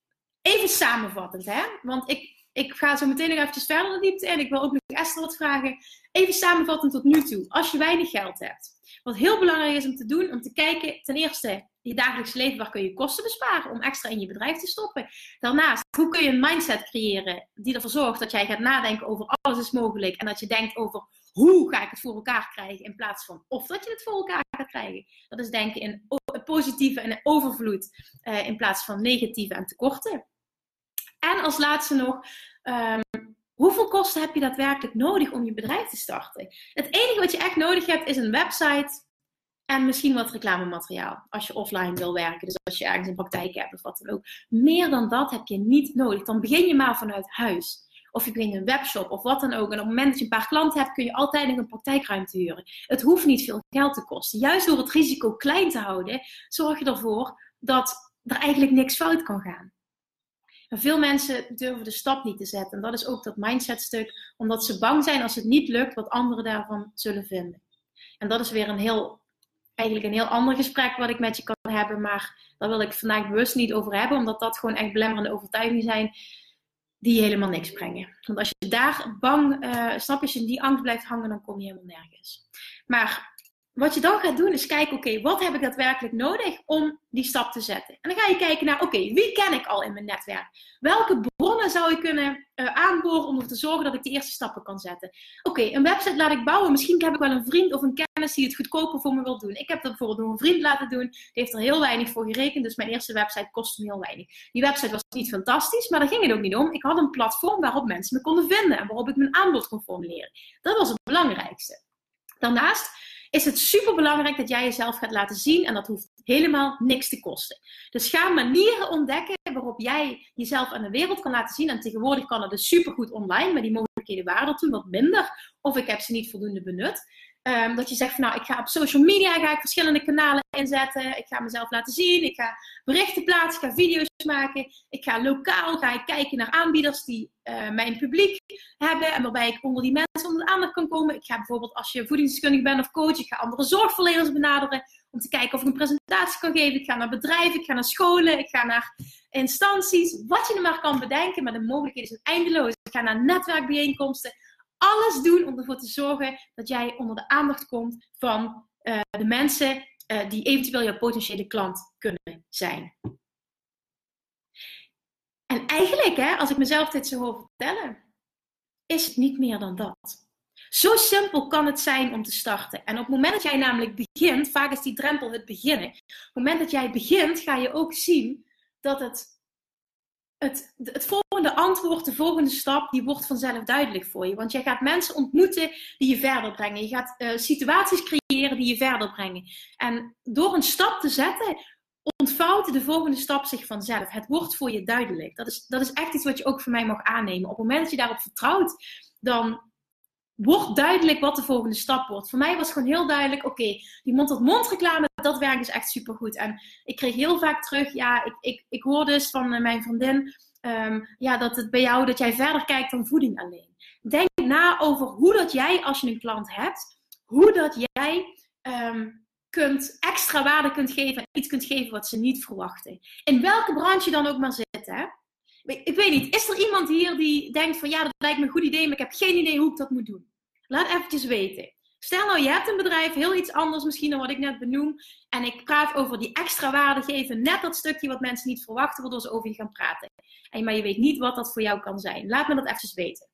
even samenvattend, hè? Want ik, ik ga zo meteen nog eventjes verder de diepte in. Ik wil ook nog Esther wat vragen. Even samenvattend tot nu toe. Als je weinig geld hebt. Wat heel belangrijk is om te doen, om te kijken, ten eerste, je dagelijks leven, waar kun je kosten besparen om extra in je bedrijf te stoppen. Daarnaast, hoe kun je een mindset creëren die ervoor zorgt dat jij gaat nadenken over alles is mogelijk en dat je denkt over hoe ga ik het voor elkaar krijgen in plaats van of dat je het voor elkaar gaat krijgen. Dat is denken in positieve en overvloed uh, in plaats van negatieve en tekorten. En als laatste nog, um, hoeveel kosten heb je daadwerkelijk nodig om je bedrijf te starten? Het enige wat je echt nodig hebt is een website en misschien wat reclamemateriaal als je offline wil werken. Dus als je ergens een praktijk hebt of wat dan ook. Meer dan dat heb je niet nodig. Dan begin je maar vanuit huis. Of je begint een webshop of wat dan ook. En op het moment dat je een paar klanten hebt, kun je altijd nog een praktijkruimte huren. Het hoeft niet veel geld te kosten. Juist door het risico klein te houden, zorg je ervoor dat er eigenlijk niks fout kan gaan. Veel mensen durven de stap niet te zetten. En dat is ook dat mindsetstuk, omdat ze bang zijn als het niet lukt, wat anderen daarvan zullen vinden. En dat is weer een heel, eigenlijk een heel ander gesprek wat ik met je kan hebben, maar daar wil ik vandaag bewust niet over hebben, omdat dat gewoon echt belemmerende overtuigingen zijn die helemaal niks brengen. Want als je daar bang, uh, snap je, als je in die angst blijft hangen, dan kom je helemaal nergens. Maar wat je dan gaat doen is kijken, oké, wat heb ik daadwerkelijk nodig om die stap te zetten? En dan ga je kijken naar, oké, wie ken ik al in mijn netwerk? Welke bronnen zou ik kunnen uh, aanboren om ervoor te zorgen dat ik de eerste stappen kan zetten? Oké, een website laat ik bouwen. Misschien heb ik wel een vriend of een kennis die het goedkoper voor me wil doen. Ik heb dat bijvoorbeeld door een vriend laten doen. Die heeft er heel weinig voor gerekend, dus mijn eerste website kostte me heel weinig. Die website was niet fantastisch, maar daar ging het ook niet om. Ik had een platform waarop mensen me konden vinden en waarop ik mijn aanbod kon formuleren. Dat was het belangrijkste. Daarnaast is het super belangrijk dat jij jezelf gaat laten zien en dat hoeft helemaal niks te kosten. Dus ga manieren ontdekken waarop jij jezelf aan de wereld kan laten zien. En tegenwoordig kan het dus supergoed online, maar die mogelijkheden waren er toen wat minder. Of ik heb ze niet voldoende benut. Um, dat je zegt van nou, ik ga op social media ga ik verschillende kanalen inzetten. Ik ga mezelf laten zien. Ik ga berichten plaatsen. Ik ga video's maken. Ik ga lokaal ga ik kijken naar aanbieders die uh, mijn publiek hebben. En waarbij ik onder die mensen onder de aandacht kan komen. Ik ga bijvoorbeeld als je voedingsdeskundige bent of coach. Ik ga andere zorgverleners benaderen. Om te kijken of ik een presentatie kan geven. Ik ga naar bedrijven. Ik ga naar scholen. Ik ga naar instanties. Wat je er maar kan bedenken. Maar de mogelijkheden zijn eindeloos. Ik ga naar netwerkbijeenkomsten alles doen om ervoor te zorgen dat jij onder de aandacht komt van uh, de mensen uh, die eventueel jouw potentiële klant kunnen zijn. En eigenlijk, hè, als ik mezelf dit zo hoor vertellen, is het niet meer dan dat. Zo simpel kan het zijn om te starten. En op het moment dat jij namelijk begint, vaak is die drempel het beginnen. Op het moment dat jij begint, ga je ook zien dat het het, het volgende antwoord, de volgende stap, die wordt vanzelf duidelijk voor je. Want jij gaat mensen ontmoeten die je verder brengen. Je gaat uh, situaties creëren die je verder brengen. En door een stap te zetten, ontvouwt de volgende stap zich vanzelf. Het wordt voor je duidelijk. Dat is, dat is echt iets wat je ook van mij mag aannemen. Op het moment dat je daarop vertrouwt, dan wordt duidelijk wat de volgende stap wordt. Voor mij was gewoon heel duidelijk, oké, die mond-tot-mond reclame, dat werkt dus echt supergoed. En ik kreeg heel vaak terug, ja, ik, ik, ik hoor dus van eh, mijn vriendin, um, ja, dat het bij jou, dat jij verder kijkt dan voeding alleen. Denk na over hoe dat jij, als je een klant hebt, hoe dat jij um, kunt, extra waarde kunt geven, iets kunt geven wat ze niet verwachten. In welke branche dan ook maar zit, hè. Ik weet niet, is er iemand hier die denkt van ja, dat lijkt me een goed idee, maar ik heb geen idee hoe ik dat moet doen? Laat eventjes weten. Stel nou, je hebt een bedrijf, heel iets anders misschien dan wat ik net benoem. En ik praat over die extra waarde geven, net dat stukje wat mensen niet verwachten, waardoor ze over je gaan praten. En, maar je weet niet wat dat voor jou kan zijn. Laat me dat eventjes weten.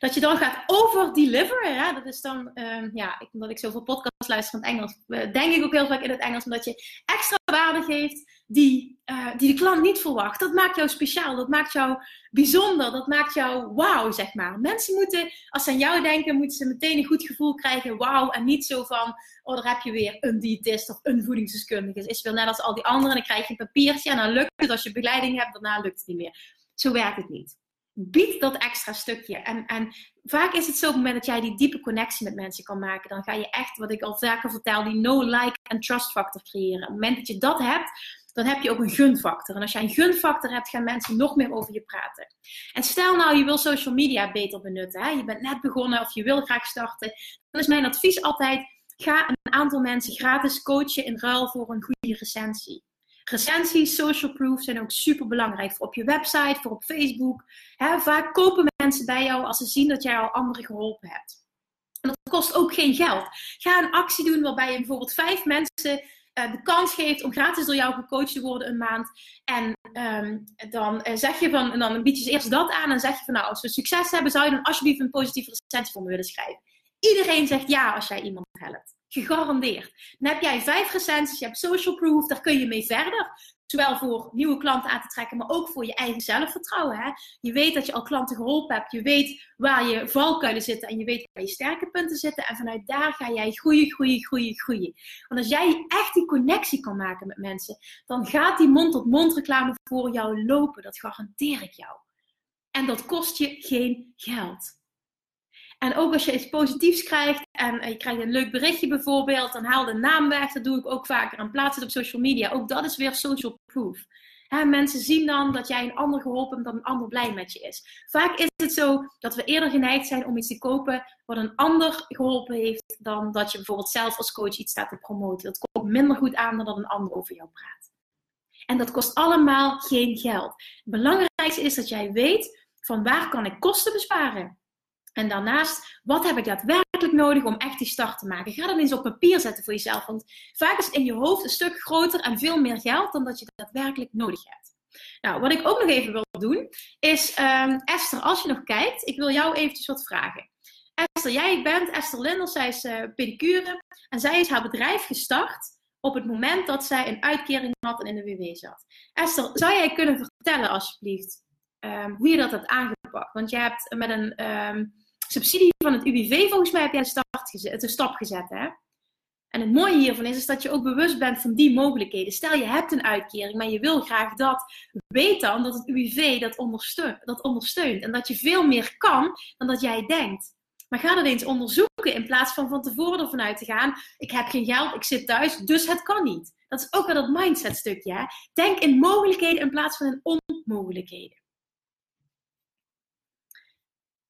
Dat je dan gaat over-deliveren. Ja, dat is dan, um, ja, omdat ik zoveel podcasts luister in het Engels, eh, denk ik ook heel vaak in het Engels, omdat je extra waarde geeft die, uh, die de klant niet verwacht. Dat maakt jou speciaal, dat maakt jou bijzonder, dat maakt jou wauw, zeg maar. Mensen moeten, als ze aan jou denken, moeten ze meteen een goed gevoel krijgen, wauw, en niet zo van, oh, daar heb je weer een diëtist of een voedingsdeskundige. Is wel net als al die anderen, dan krijg je een papiertje en dan lukt het. Als je begeleiding hebt, daarna lukt het niet meer. Zo werkt het niet bied dat extra stukje. En, en vaak is het zo op het moment dat jij die diepe connectie met mensen kan maken, dan ga je echt, wat ik al vaker vertel, die no, like en trust factor creëren. Op het moment dat je dat hebt, dan heb je ook een gunfactor. En als jij een gunfactor hebt, gaan mensen nog meer over je praten. En stel nou, je wil social media beter benutten. Hè? Je bent net begonnen of je wil graag starten. Dan is mijn advies altijd, ga een aantal mensen gratis coachen in ruil voor een goede recensie. Recensies, social proof zijn ook super belangrijk voor op je website, voor op Facebook. vaak kopen mensen bij jou als ze zien dat jij al anderen geholpen hebt. En dat kost ook geen geld. Ga een actie doen waarbij je bijvoorbeeld vijf mensen uh, de kans geeft om gratis door jou gecoacht te worden een maand. En um, dan uh, zeg je van, en dan bied je eerst dat aan en zeg je van nou, als we succes hebben, zou je dan alsjeblieft een positieve recensie voor me willen schrijven. Iedereen zegt ja als jij iemand helpt. Gegarandeerd. Dan heb jij vijf recensies, je hebt social proof, daar kun je mee verder. Zowel voor nieuwe klanten aan te trekken, maar ook voor je eigen zelfvertrouwen. Hè? Je weet dat je al klanten geholpen hebt. Je weet waar je valkuilen zitten en je weet waar je sterke punten zitten. En vanuit daar ga jij groeien, groeien, groeien, groeien. Want als jij echt die connectie kan maken met mensen, dan gaat die mond-tot-mond reclame voor jou lopen. Dat garandeer ik jou. En dat kost je geen geld. En ook als je iets positiefs krijgt en je krijgt een leuk berichtje bijvoorbeeld, dan haal de naam weg. Dat doe ik ook vaker en plaats het op social media. Ook dat is weer social proof. mensen zien dan dat jij een ander geholpen hebt, dat een ander blij met je is. Vaak is het zo dat we eerder geneigd zijn om iets te kopen wat een ander geholpen heeft, dan dat je bijvoorbeeld zelf als coach iets staat te promoten. Dat komt minder goed aan dan dat een ander over jou praat. En dat kost allemaal geen geld. Het belangrijkste is dat jij weet van waar kan ik kosten besparen. En daarnaast, wat heb ik daadwerkelijk nodig om echt die start te maken? Ga dat eens op papier zetten voor jezelf. Want vaak is het in je hoofd een stuk groter en veel meer geld dan dat je daadwerkelijk nodig hebt. Nou, wat ik ook nog even wil doen, is um, Esther, als je nog kijkt, ik wil jou eventjes wat vragen. Esther, jij bent Esther Linders, zij is uh, pedicure en zij is haar bedrijf gestart op het moment dat zij een uitkering had en in de WW zat. Esther, zou jij kunnen vertellen alsjeblieft um, hoe je dat hebt aangepakt? Want je hebt met een um, subsidie van het UWV, volgens mij heb jij de, gezet, stap gezet. Hè? En het mooie hiervan is, is dat je ook bewust bent van die mogelijkheden. Stel je hebt een uitkering, maar je wil graag dat. Weet dan dat het UWV dat ondersteunt, dat ondersteunt. En dat je veel meer kan dan dat jij denkt. Maar ga dat eens onderzoeken in plaats van van tevoren ervan uit te gaan. Ik heb geen geld, ik zit thuis, dus het kan niet. Dat is ook wel dat mindset stukje. Hè? Denk in mogelijkheden in plaats van in onmogelijkheden.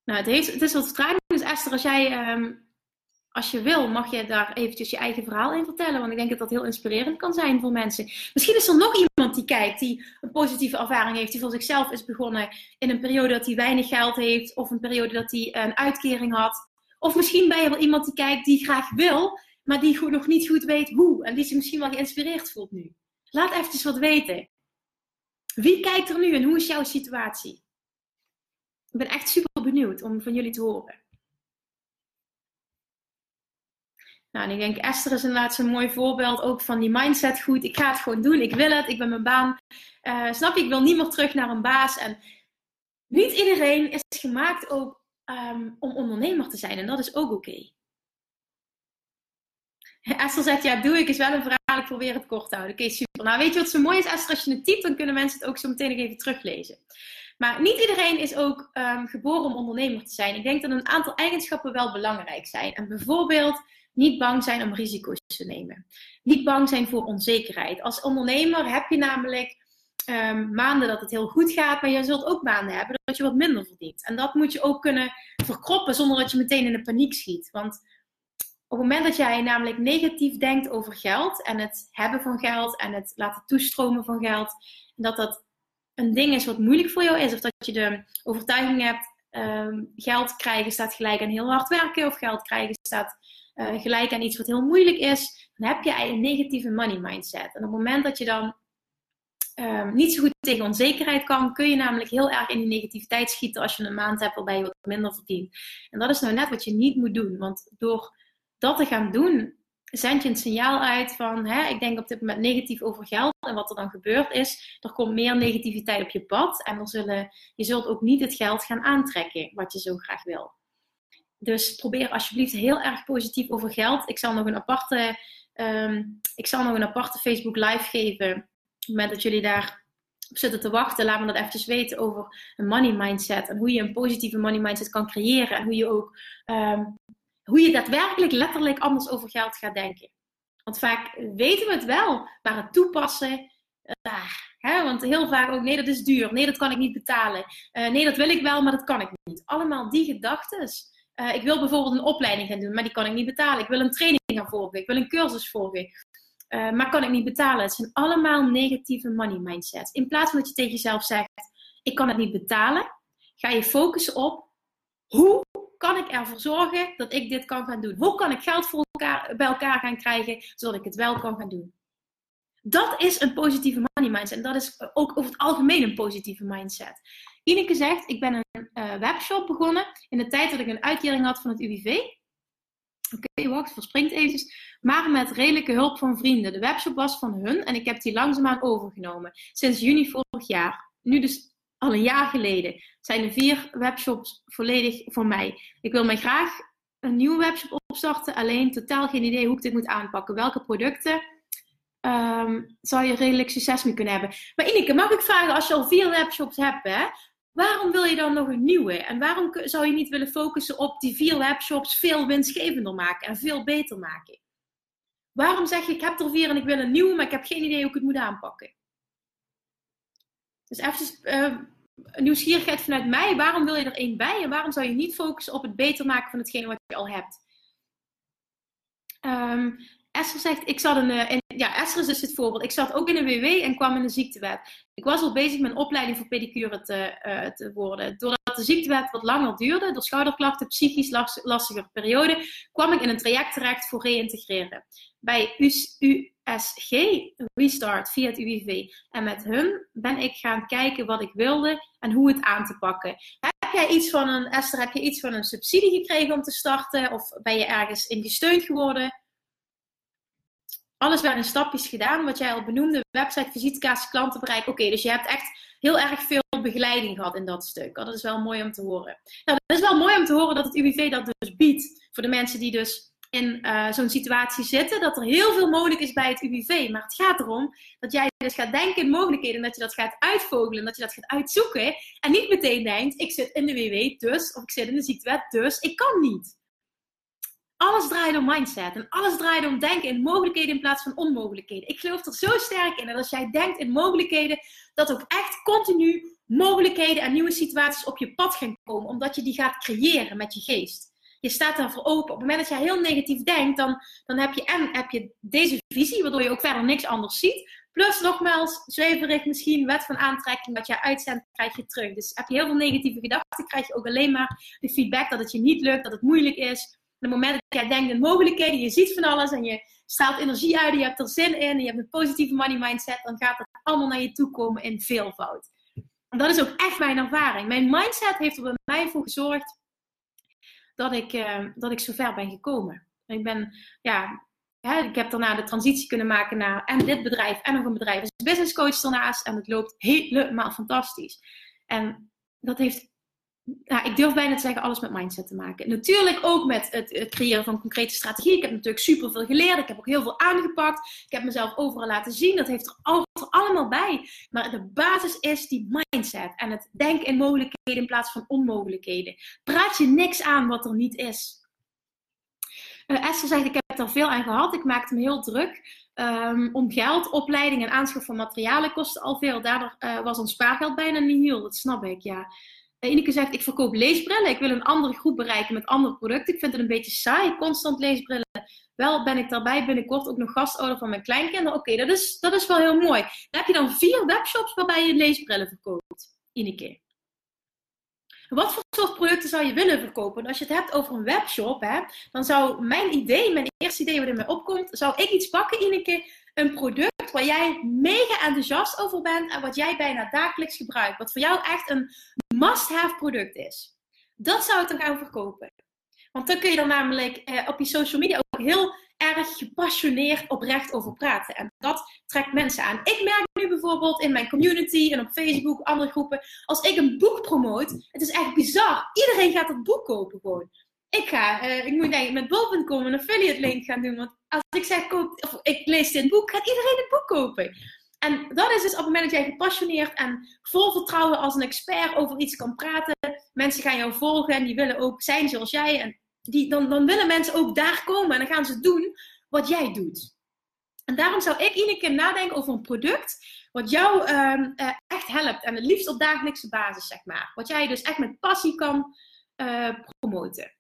Nou, het, het is wat vertraging. Dus Esther, als jij, ehm, als je wil, mag je daar eventjes je eigen verhaal in vertellen. Want ik denk dat dat heel inspirerend kan zijn voor mensen. Misschien is er nog iemand die kijkt, die een positieve ervaring heeft, die voor zichzelf is begonnen in een periode dat hij weinig geld heeft, of een periode dat hij een uitkering had. Of misschien ben je wel iemand die kijkt die graag wil, maar die nog niet goed weet hoe. En die zich misschien wel geïnspireerd voelt nu. Laat eventjes wat weten. Wie kijkt er nu en hoe is jouw situatie? Ik ben echt super benieuwd om van jullie te horen. Nou, en ik denk Esther is inderdaad zo'n mooi voorbeeld ook van die mindset. Goed, ik ga het gewoon doen. Ik wil het. Ik ben mijn baan. Uh, snap je? Ik wil niet meer terug naar een baas. En niet iedereen is gemaakt ook um, om ondernemer te zijn. En dat is ook oké. Esther zegt, ja, doe ik is wel een verhaal. Ik probeer het kort te houden. Oké, super. Nou, weet je wat zo mooi is, Esther? Als je het typt, dan kunnen mensen het ook zo meteen nog even teruglezen. Maar niet iedereen is ook um, geboren om ondernemer te zijn. Ik denk dat een aantal eigenschappen wel belangrijk zijn. En bijvoorbeeld niet bang zijn om risico's te nemen. Niet bang zijn voor onzekerheid. Als ondernemer heb je namelijk um, maanden dat het heel goed gaat, maar je zult ook maanden hebben dat je wat minder verdient. En dat moet je ook kunnen verkroppen zonder dat je meteen in de paniek schiet. Want op het moment dat jij namelijk negatief denkt over geld en het hebben van geld en het laten toestromen van geld, dat dat een ding is wat moeilijk voor jou is, of dat je de overtuiging hebt, um, geld krijgen staat gelijk aan heel hard werken, of geld krijgen staat uh, gelijk aan iets wat heel moeilijk is, dan heb je een negatieve money mindset. En op het moment dat je dan um, niet zo goed tegen onzekerheid kan, kun je namelijk heel erg in die negativiteit schieten als je een maand hebt waarbij je wat minder verdient. En dat is nou net wat je niet moet doen, want door dat te gaan doen, zend je een signaal uit van, hè, ik denk op dit moment negatief over geld. En wat er dan gebeurt is, er komt meer negativiteit op je pad. En zullen, je zult ook niet het geld gaan aantrekken wat je zo graag wil. Dus probeer alsjeblieft heel erg positief over geld. Ik zal nog een aparte, um, ik zal nog een aparte Facebook live geven. Op het moment dat jullie daar op zitten te wachten, laat me dat eventjes weten over een money mindset. En hoe je een positieve money mindset kan creëren. En hoe je ook um, hoe je daadwerkelijk letterlijk anders over geld gaat denken. Want vaak weten we het wel, maar het toepassen, uh, hè, want heel vaak ook, nee dat is duur, nee dat kan ik niet betalen, uh, nee dat wil ik wel, maar dat kan ik niet. Allemaal die gedachten. Uh, ik wil bijvoorbeeld een opleiding gaan doen, maar die kan ik niet betalen. Ik wil een training gaan volgen, ik wil een cursus volgen, maar kan ik niet betalen. Het zijn allemaal negatieve money mindsets. In plaats van dat je tegen jezelf zegt, ik kan het niet betalen, ga je focussen op hoe kan ik ervoor zorgen dat ik dit kan gaan doen? Hoe kan ik geld voor elkaar, bij elkaar gaan krijgen, zodat ik het wel kan gaan doen? Dat is een positieve money mindset. En dat is ook over het algemeen een positieve mindset. Ineke zegt, ik ben een uh, webshop begonnen in de tijd dat ik een uitkering had van het UWV. Oké, wacht, verspringt eventjes. Maar met redelijke hulp van vrienden. De webshop was van hun en ik heb die langzaamaan overgenomen. Sinds juni vorig jaar. Nu dus al een jaar geleden zijn de vier webshops volledig voor mij. Ik wil mij graag een nieuwe webshop opstarten. Alleen totaal geen idee hoe ik dit moet aanpakken. Welke producten um, zou je redelijk succes mee kunnen hebben. Maar Ineke, mag ik vragen, als je al vier webshops hebt, hè, waarom wil je dan nog een nieuwe? En waarom zou je niet willen focussen op die vier webshops veel winstgevender maken en veel beter maken? Waarom zeg je, ik heb er vier en ik wil een nieuwe, maar ik heb geen idee hoe ik het moet aanpakken? Dus even uh, nieuwsgierigheid vanuit mij. Waarom wil je er één bij? En waarom zou je niet focussen op het beter maken van hetgene wat je al hebt? Um, Esther zegt, ik zat in, in, ja, Esther is dus het voorbeeld. Ik zat ook in een WW en kwam in een ziektewet. Ik was al bezig een opleiding voor pedicure te, uh, te worden. Doordat de ziektewet wat langer duurde, door schouderklachten, psychisch lastige periode, kwam ik in een traject terecht voor reïntegreren. Bij USG, Restart, via het UWV. En met hun ben ik gaan kijken wat ik wilde en hoe het aan te pakken. Heb jij iets van een, Esther, heb je iets van een subsidie gekregen om te starten? Of ben je ergens in gesteund geworden? Alles in stapjes gedaan. Wat jij al benoemde, website, visitekaartjes, klantenbereik. Oké, dus je hebt echt heel erg veel begeleiding gehad in dat stuk. Dat is wel mooi om te horen. Nou, dat is wel mooi om te horen dat het UWV dat dus biedt. Voor de mensen die dus in uh, zo'n situatie zitten. Dat er heel veel mogelijk is bij het UWV. Maar het gaat erom dat jij dus gaat denken in mogelijkheden. Dat je dat gaat uitvogelen. Dat je dat gaat uitzoeken. En niet meteen denkt, ik zit in de WW dus. Of ik zit in de ziektewet dus. Ik kan niet. Alles draait om mindset en alles draait om denken in mogelijkheden in plaats van onmogelijkheden. Ik geloof er zo sterk in dat als jij denkt in mogelijkheden, dat ook echt continu mogelijkheden en nieuwe situaties op je pad gaan komen, omdat je die gaat creëren met je geest. Je staat daarvoor open. Op het moment dat jij heel negatief denkt, dan, dan heb je en heb je deze visie, waardoor je ook verder niks anders ziet. Plus nogmaals, zweverig misschien, wet van aantrekking, wat jij uitzendt, krijg je terug. Dus heb je heel veel negatieve gedachten, krijg je ook alleen maar de feedback dat het je niet lukt, dat het moeilijk is het moment dat jij denkt in mogelijkheden, je ziet van alles en je straalt energie uit, je hebt er zin in, je hebt een positieve money mindset, dan gaat het allemaal naar je toe komen in veelvoud. En dat is ook echt mijn ervaring. Mijn mindset heeft er bij mij voor gezorgd dat ik, uh, dat ik zo ver ben gekomen. Ik ben, ja, hè, ik heb daarna de transitie kunnen maken naar en dit bedrijf en nog een bedrijf als business coach daarnaast. En het loopt helemaal fantastisch. En dat heeft ja, ik durf bijna te zeggen, alles met mindset te maken. Natuurlijk ook met het, creëren van concrete strategieën. Ik heb natuurlijk super veel geleerd. Ik heb ook heel veel aangepakt. Ik heb mezelf overal laten zien. Dat heeft er, allemaal bij. Maar de basis is die mindset. En het denken in mogelijkheden in plaats van onmogelijkheden. Praat je niks aan wat er niet is. Uh, Esther zegt, ik heb er veel aan gehad. Ik maakte me heel druk. Um, om geld, opleiding en aanschaf van materialen kostte al veel. Daardoor uh, was ons spaargeld bijna niet heel. Dat snap ik, ja. Ineke zegt, ik verkoop leesbrillen. Ik wil een andere groep bereiken met andere producten. Ik vind het een beetje saai, constant leesbrillen. Wel ben ik daarbij binnenkort ook nog gastouder van mijn kleinkinderen. Oké, dat, is, dat is wel heel mooi. Dan heb je dan vier webshops waarbij je leesbrillen verkoopt, Ineke. Wat voor soort producten zou je willen verkopen? Als je het hebt over een webshop, hè, dan zou mijn idee, mijn eerste idee wat in mij opkomt, zou ik iets pakken, Ineke, een product waar jij mega enthousiast over bent en wat jij bijna dagelijks gebruikt. Wat voor jou echt een must-have product is. Dat zou ik dan gaan verkopen. Want dan kun je er namelijk eh, op je social media ook heel erg gepassioneerd oprecht over praten. En dat trekt mensen aan. Ik merk nu bijvoorbeeld in mijn community en op Facebook, andere groepen, als ik een boek promoot, het is echt bizar. Iedereen gaat dat boek kopen gewoon. Ik ga, uh, ik moet met bol.com een affiliate link gaan doen. Want als ik zeg, koop, of ik lees dit boek, gaat iedereen het boek kopen. En dat is dus op het moment dat jij gepassioneerd en vol vertrouwen als een expert over iets kan praten. Mensen gaan jou volgen en die willen ook zijn zoals jij. En die, dan, dan willen mensen ook daar komen en dan gaan ze doen wat jij doet. En daarom zou ik iedere keer nadenken over een product wat jou uh, echt helpt. En het liefst op dagelijkse basis, zeg maar. Wat jij dus echt met passie kan uh, promoten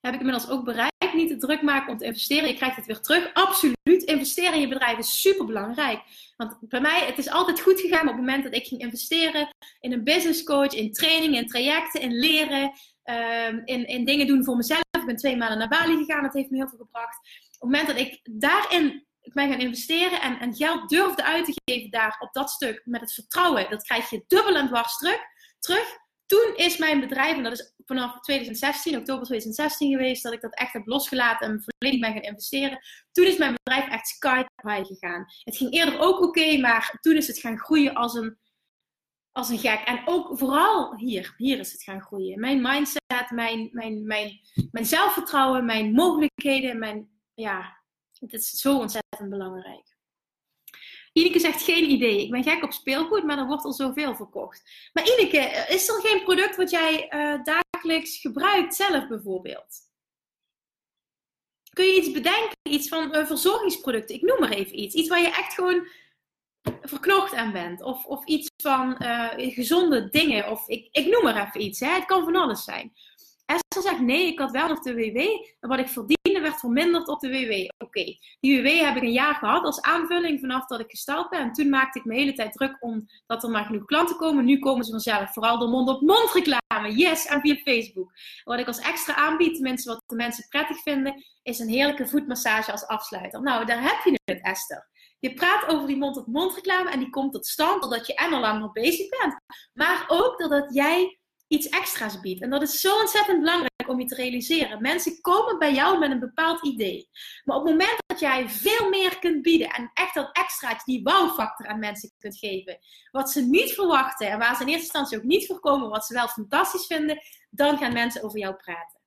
heb ik inmiddels ook bereikt. Niet te druk maken om te investeren. Je krijgt het weer terug. Absoluut. Investeren in je bedrijf is super belangrijk. Want bij mij, het is altijd goed gegaan op het moment dat ik ging investeren in een business coach, in training, in trajecten, in leren, um, in, in dingen doen voor mezelf. Ik ben twee maanden naar Bali gegaan. Dat heeft me heel veel gebracht. Op het moment dat ik daarin ik ben gaan investeren en, en geld durfde uit te geven daar op dat stuk met het vertrouwen, dat krijg je dubbel en dwars terug toen is mijn bedrijf, en dat is vanaf 2016, oktober 2016 geweest, dat ik dat echt heb losgelaten en volledig ben gaan investeren. Toen is mijn bedrijf echt sky high gegaan. Het ging eerder ook oké, maar toen is het gaan groeien als een, als een gek. En ook vooral hier, hier is het gaan groeien. Mijn mindset, mijn, mijn, mijn, mijn zelfvertrouwen, mijn mogelijkheden, mijn, ja, het is zo ontzettend belangrijk. Ineke zegt geen idee. Ik ben gek op speelgoed, maar er wordt al zoveel verkocht. Maar Ineke, is er geen product wat jij uh, dagelijks gebruikt zelf bijvoorbeeld? Kun je iets bedenken? Iets van uh, verzorgingsproducten? Ik noem maar even iets. Iets waar je echt gewoon verknocht aan bent. Of, of iets van uh, gezonde dingen. Of ik, ik noem maar even iets. Hè? Het kan van alles zijn. Esther zegt nee, ik had wel nog de WW. Wat ik werd verminderd op de WW. Oké, die WW heb ik een jaar gehad als aanvulling vanaf dat ik gestart ben. En toen maakte ik me de hele tijd druk om dat er maar genoeg klanten komen. Nu komen ze vanzelf. Vooral door mond-op-mond reclame. Yes, en via Facebook. Wat ik als extra aanbied, tenminste wat de mensen prettig vinden, is een heerlijke voetmassage als afsluiter. Nou, daar heb je het, Esther. Je praat over die mond-op-mond reclame en die komt tot stand doordat je en al langer bezig bent. Maar ook doordat jij iets extra's biedt. En dat is zo ontzettend belangrijk om je te realiseren. Mensen komen bij jou met een bepaald idee. Maar op het moment dat jij veel meer kunt bieden en echt dat extraatje, die wow-factor aan mensen kunt geven, wat ze niet verwachten en waar ze in eerste instantie ook niet voorkomen, wat ze wel fantastisch vinden, dan gaan mensen over jou praten.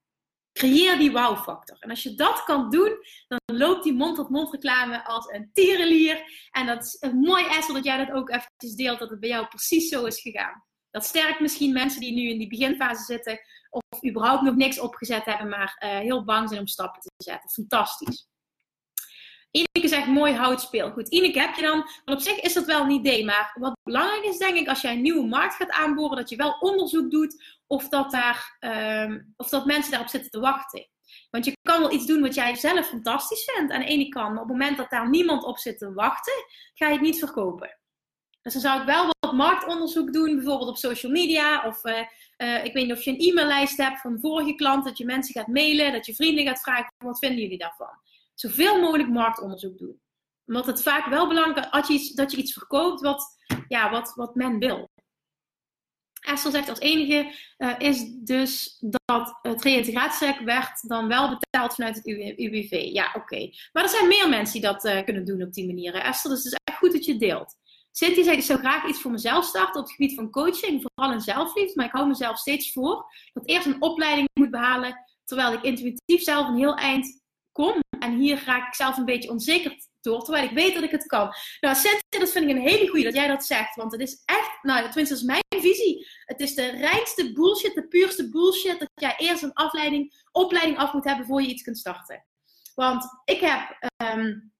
Creëer die wow-factor. En als je dat kan doen, dan loopt die mond-tot-mond reclame als een tierenlier. En dat is een mooi essel dat jij dat ook eventjes deelt, dat het bij jou precies zo is gegaan. Dat sterkt misschien mensen die nu in die beginfase zitten of überhaupt nog niks opgezet hebben, maar uh, heel bang zijn om stappen te zetten. Fantastisch. Ineke zegt mooi houtspeelgoed. Ineke, heb je dan, want op zich is dat wel een idee, maar wat belangrijk is denk ik als jij een nieuwe markt gaat aanboren, dat je wel onderzoek doet of dat, daar, um, of dat mensen daarop zitten te wachten. Want je kan wel iets doen wat jij zelf fantastisch vindt aan de ene kant, maar op het moment dat daar niemand op zit te wachten, ga je het niet verkopen. Dus dan zou ik wel marktonderzoek doen, bijvoorbeeld op social media. Of uh, uh, ik weet niet of je een e-maillijst hebt van vorige klanten, dat je mensen gaat mailen, dat je vrienden gaat vragen, wat vinden jullie daarvan? Zoveel mogelijk marktonderzoek doen. Omdat het vaak wel belangrijk is dat je iets, verkoopt wat, ja, wat, wat men wil. Esther zegt als enige uh, is dus dat het reïntegratietraject werd dan wel betaald vanuit het UWV. Ja, oké. Maar er zijn meer mensen die dat kunnen doen op die manier. Esther, dus het is echt goed dat je het Cynthia zegt, ik zou graag iets voor mezelf starten op het gebied van coaching, vooral in zelfliefde. Maar ik hou mezelf steeds voor dat eerst een opleiding moet behalen, terwijl ik intuïtief zelf een heel eind kom. En hier raak ik zelf een beetje onzeker door, terwijl ik weet dat ik het kan. Nou, Cynthia, dat vind ik een hele goede dat jij dat zegt. Want het is echt, nou, tenminste, dat is mijn visie. Het is de reinste bullshit, de puurste bullshit, dat jij eerst een afleiding, opleiding af moet hebben voor je iets kunt starten. Want ik heb, um,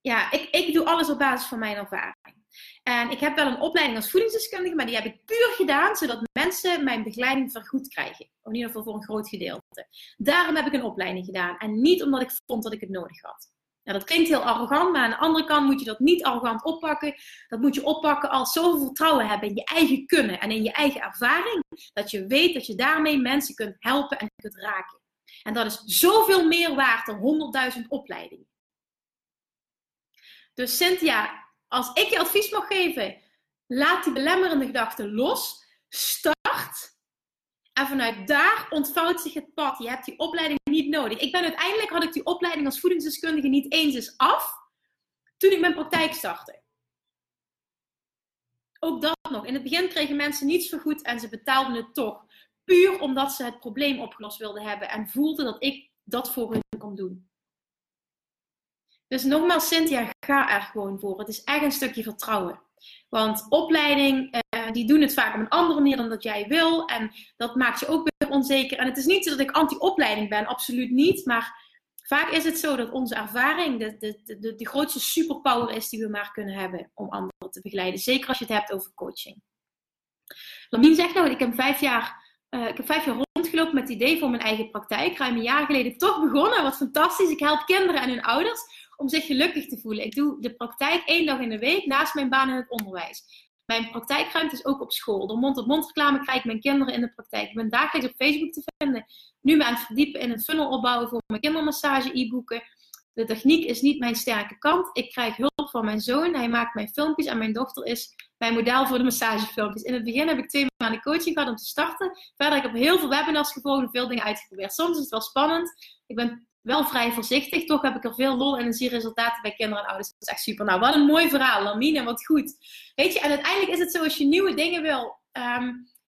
ja, ik, ik doe alles op basis van mijn ervaring. En ik heb wel een opleiding als voedingsdeskundige, maar die heb ik puur gedaan zodat mensen mijn begeleiding vergoed krijgen. in ieder geval voor een groot gedeelte. Daarom heb ik een opleiding gedaan en niet omdat ik vond dat ik het nodig had. Ja, dat klinkt heel arrogant, maar aan de andere kant moet je dat niet arrogant oppakken. Dat moet je oppakken als zoveel vertrouwen hebben in je eigen kunnen en in je eigen ervaring. Dat je weet dat je daarmee mensen kunt helpen en kunt raken. En dat is zoveel meer waard dan 100.000 opleidingen. Dus Cynthia, als ik je advies mag geven, laat die belemmerende gedachten los. Start. En vanuit daar ontvouwt zich het pad. Je hebt die opleiding niet nodig. Ik ben uiteindelijk had ik die opleiding als voedingsdeskundige niet eens eens af toen ik mijn praktijk startte. Ook dat nog. In het begin kregen mensen niets vergoed en ze betaalden het toch. Puur omdat ze het probleem opgelost wilden hebben en voelden dat ik dat voor hun kon doen. Dus nogmaals, Cynthia, ga er gewoon voor. Het is echt een stukje vertrouwen. Want opleiding, uh, die doen het vaak op een andere manier dan dat jij wil. En dat maakt je ook weer onzeker. En het is niet zo dat ik anti-opleiding ben, absoluut niet. Maar vaak is het zo dat onze ervaring de, de, grootste superpower is die we maar kunnen hebben om anderen te begeleiden. Zeker als je het hebt over coaching. Lamien zegt nou, ik heb vijf jaar uh, ik heb jaar rondgelopen met het idee voor mijn eigen praktijk. Ruim een jaar geleden toch begonnen. Wat fantastisch. Ik help kinderen en hun ouders om zich gelukkig te voelen. Ik doe de praktijk één dag in de week naast mijn baan in het onderwijs. Mijn praktijkruimte is ook op school. Door mond-op-mond reclame krijg ik mijn kinderen in de praktijk. Ik ben dagelijks op Facebook te vinden. Nu ik aan verdiepen in het funnel opbouwen voor mijn kindermassage e-boeken. De techniek is niet mijn sterke kant. Ik krijg hulp van mijn zoon. Hij maakt mijn filmpjes en mijn dochter is mijn model voor de massagefilmpjes. In het begin heb ik twee maanden coaching gehad om te starten. Verder heb ik op heel veel webinars gevolgd en veel dingen uitgeprobeerd. Soms is het wel spannend. Ik ben wel vrij voorzichtig. Toch heb ik er veel lol en zie resultaten bij kinderen en ouders. Dat is echt super. Nou, wat een mooi verhaal, Lamine. Wat goed. Weet je, en uiteindelijk is het zo als je nieuwe dingen wil. Ehm,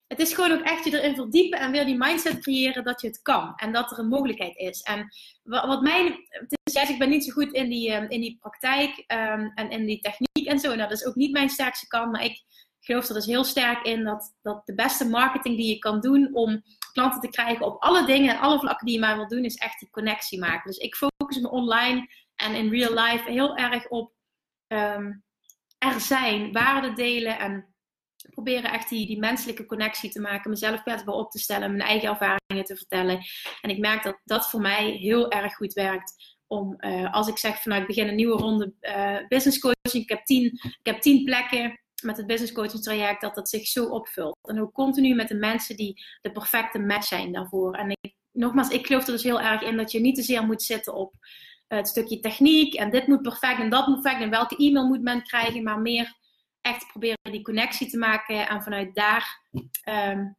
het is gewoon ook echt je erin verdiepen en weer die mindset creëren dat je het kan. En dat er een mogelijkheid is. En wat mijn. Het is juist, ik ben niet zo goed in die, ehm, in die praktijk um, en in die techniek en zo. En dat is ook niet mijn sterkste kant. Maar ik geloof er dus heel sterk in dat, dat de beste marketing die je kan doen om klanten te krijgen op alle dingen en alle vlakken die je maar wil doen, is echt die connectie maken. Dus ik focus me online en in real life heel erg op um, er zijn, waarde delen en proberen echt die, die menselijke connectie te maken, mezelf kwetsbaar op te stellen, mijn eigen ervaringen te vertellen. En ik merk dat dat voor mij heel erg goed werkt. Om, uh, als ik zeg vanuit begin een nieuwe ronde uh, business coaching, ik heb tien, ik heb tien plekken met het business coaching traject, dat dat zich zo opvult. En ook continu met de mensen die de perfecte match zijn daarvoor. En ik, nogmaals, ik geloof er dus heel erg in dat je niet te zeer moet zitten op uh, het stukje techniek en dit moet perfect en dat moet perfect en welke e-mail moet men krijgen, maar meer echt proberen die connectie te maken en vanuit daar um,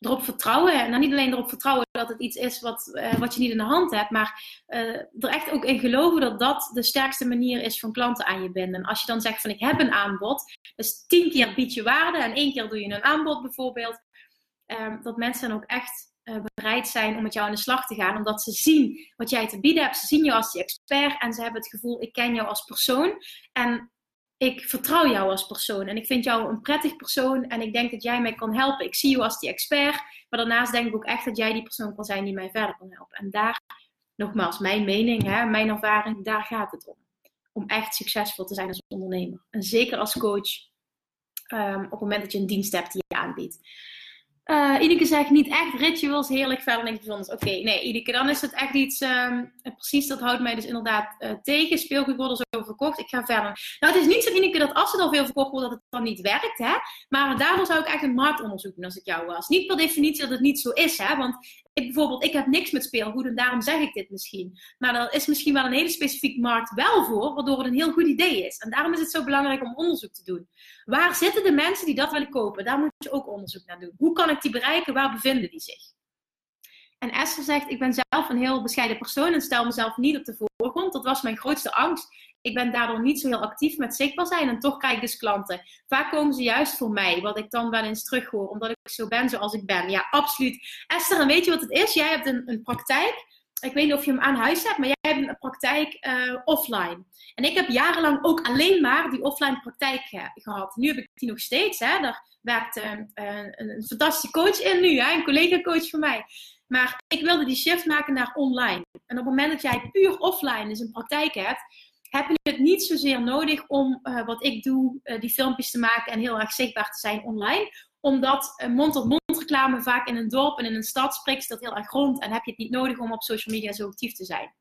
erop vertrouwen. En dan niet alleen erop vertrouwen dat het iets is wat, uh, wat je niet in de hand hebt, maar uh, er echt ook in geloven dat dat de sterkste manier is van klanten aan je binden. En als je dan zegt van ik heb een aanbod, dus tien keer bied je waarde en één keer doe je een aanbod bijvoorbeeld, um, dat mensen dan ook echt uh, bereid zijn om met jou aan de slag te gaan, omdat ze zien wat jij te bieden hebt, ze zien jou als die expert en ze hebben het gevoel ik ken jou als persoon. En ik vertrouw jou als persoon en ik vind jou een prettig persoon en ik denk dat jij mij kan helpen. Ik zie jou als die expert, maar daarnaast denk ik ook echt dat jij die persoon kan zijn die mij verder kan helpen. En daar, nogmaals, mijn mening, hè, mijn ervaring, daar gaat het om. Om echt succesvol te zijn als ondernemer. En zeker als coach, um, op het moment dat je een dienst hebt die je aanbiedt. Uh, Ineke zegt niet echt rituals, heerlijk, verder niks bijzonders. Oké, nee, Ineke, dan is het echt iets, um, precies, dat houdt mij dus inderdaad uh, tegen. Speelgoed worden zo verkocht, ik ga verder. Nou, het is niet zo, Ineke, dat als het al veel verkocht wordt, dat het dan niet werkt, hè. Maar daarvoor zou ik echt een marktonderzoek doen als ik jou was. Niet per definitie dat het niet zo is, hè. Want ik bijvoorbeeld, ik heb niks met speelgoed en daarom zeg ik dit misschien. Maar er is misschien wel een hele specifieke markt wel voor, waardoor het een heel goed idee is. En daarom is het zo belangrijk om onderzoek te doen. Waar zitten de mensen die dat willen kopen? Daar moet je ook onderzoek naar doen. Hoe kan ik die bereiken? Waar bevinden die zich? En Esther zegt, ik ben zelf een heel bescheiden persoon en stel mezelf niet op de voorgrond. Dat was mijn grootste angst. Ik ben daardoor niet zo heel actief met zichtbaar zijn en toch krijg ik dus klanten. Vaak komen ze juist voor mij, wat ik dan wel eens terughoor, omdat ik zo ben zoals ik ben. Ja, absoluut. Esther, en weet je wat het is? Jij hebt een, een praktijk. Ik weet niet of je hem aan huis hebt, maar jij hebt een praktijk uh, offline. En ik heb jarenlang ook alleen maar die offline praktijk ge gehad. Nu heb ik die nog steeds. Hè? Daar werkt uh, een, een, fantastische coach in nu, hè? een collega-coach van mij. Maar ik wilde die shift maken naar online. En op het moment dat jij puur offline dus een praktijk hebt, heb je het niet zozeer nodig om uh, wat ik doe, uh, die filmpjes te maken en heel erg zichtbaar te zijn online. Omdat mond-tot-mond -mond reclame vaak in een dorp en in een stad spreekt dat heel erg rond en heb je het niet nodig om op social media zo actief te zijn.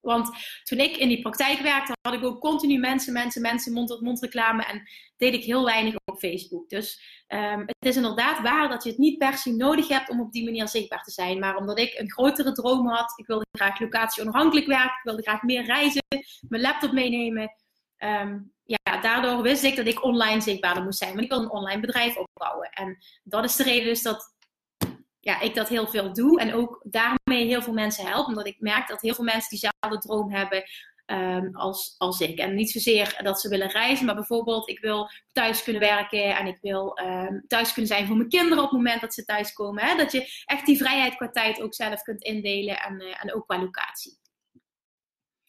Want toen ik in die praktijk werkte, had ik ook continu mensen, mensen, mensen, mond-tot-mond reclame. En deed ik heel weinig op Facebook. Dus um, het is inderdaad waar dat je het niet per se nodig hebt om op die manier zichtbaar te zijn. Maar omdat ik een grotere droom had, ik wilde graag locatie onafhankelijk werken, ik wilde graag meer reizen, mijn laptop meenemen. Um, ja, daardoor wist ik dat ik online zichtbaarder moest zijn. Want ik wil een online bedrijf opbouwen. En dat is de reden dus dat ja, ik dat heel veel doe. En ook daarmee heel veel mensen help. Omdat ik merk dat heel veel mensen diezelfde droom hebben um, als, als ik. En niet zozeer dat ze willen reizen, maar bijvoorbeeld ik wil thuis kunnen werken. En ik wil um, thuis kunnen zijn voor mijn kinderen op het moment dat ze thuiskomen. Hè? Dat je echt die vrijheid qua tijd ook zelf kunt indelen. En, uh, en ook qua locatie.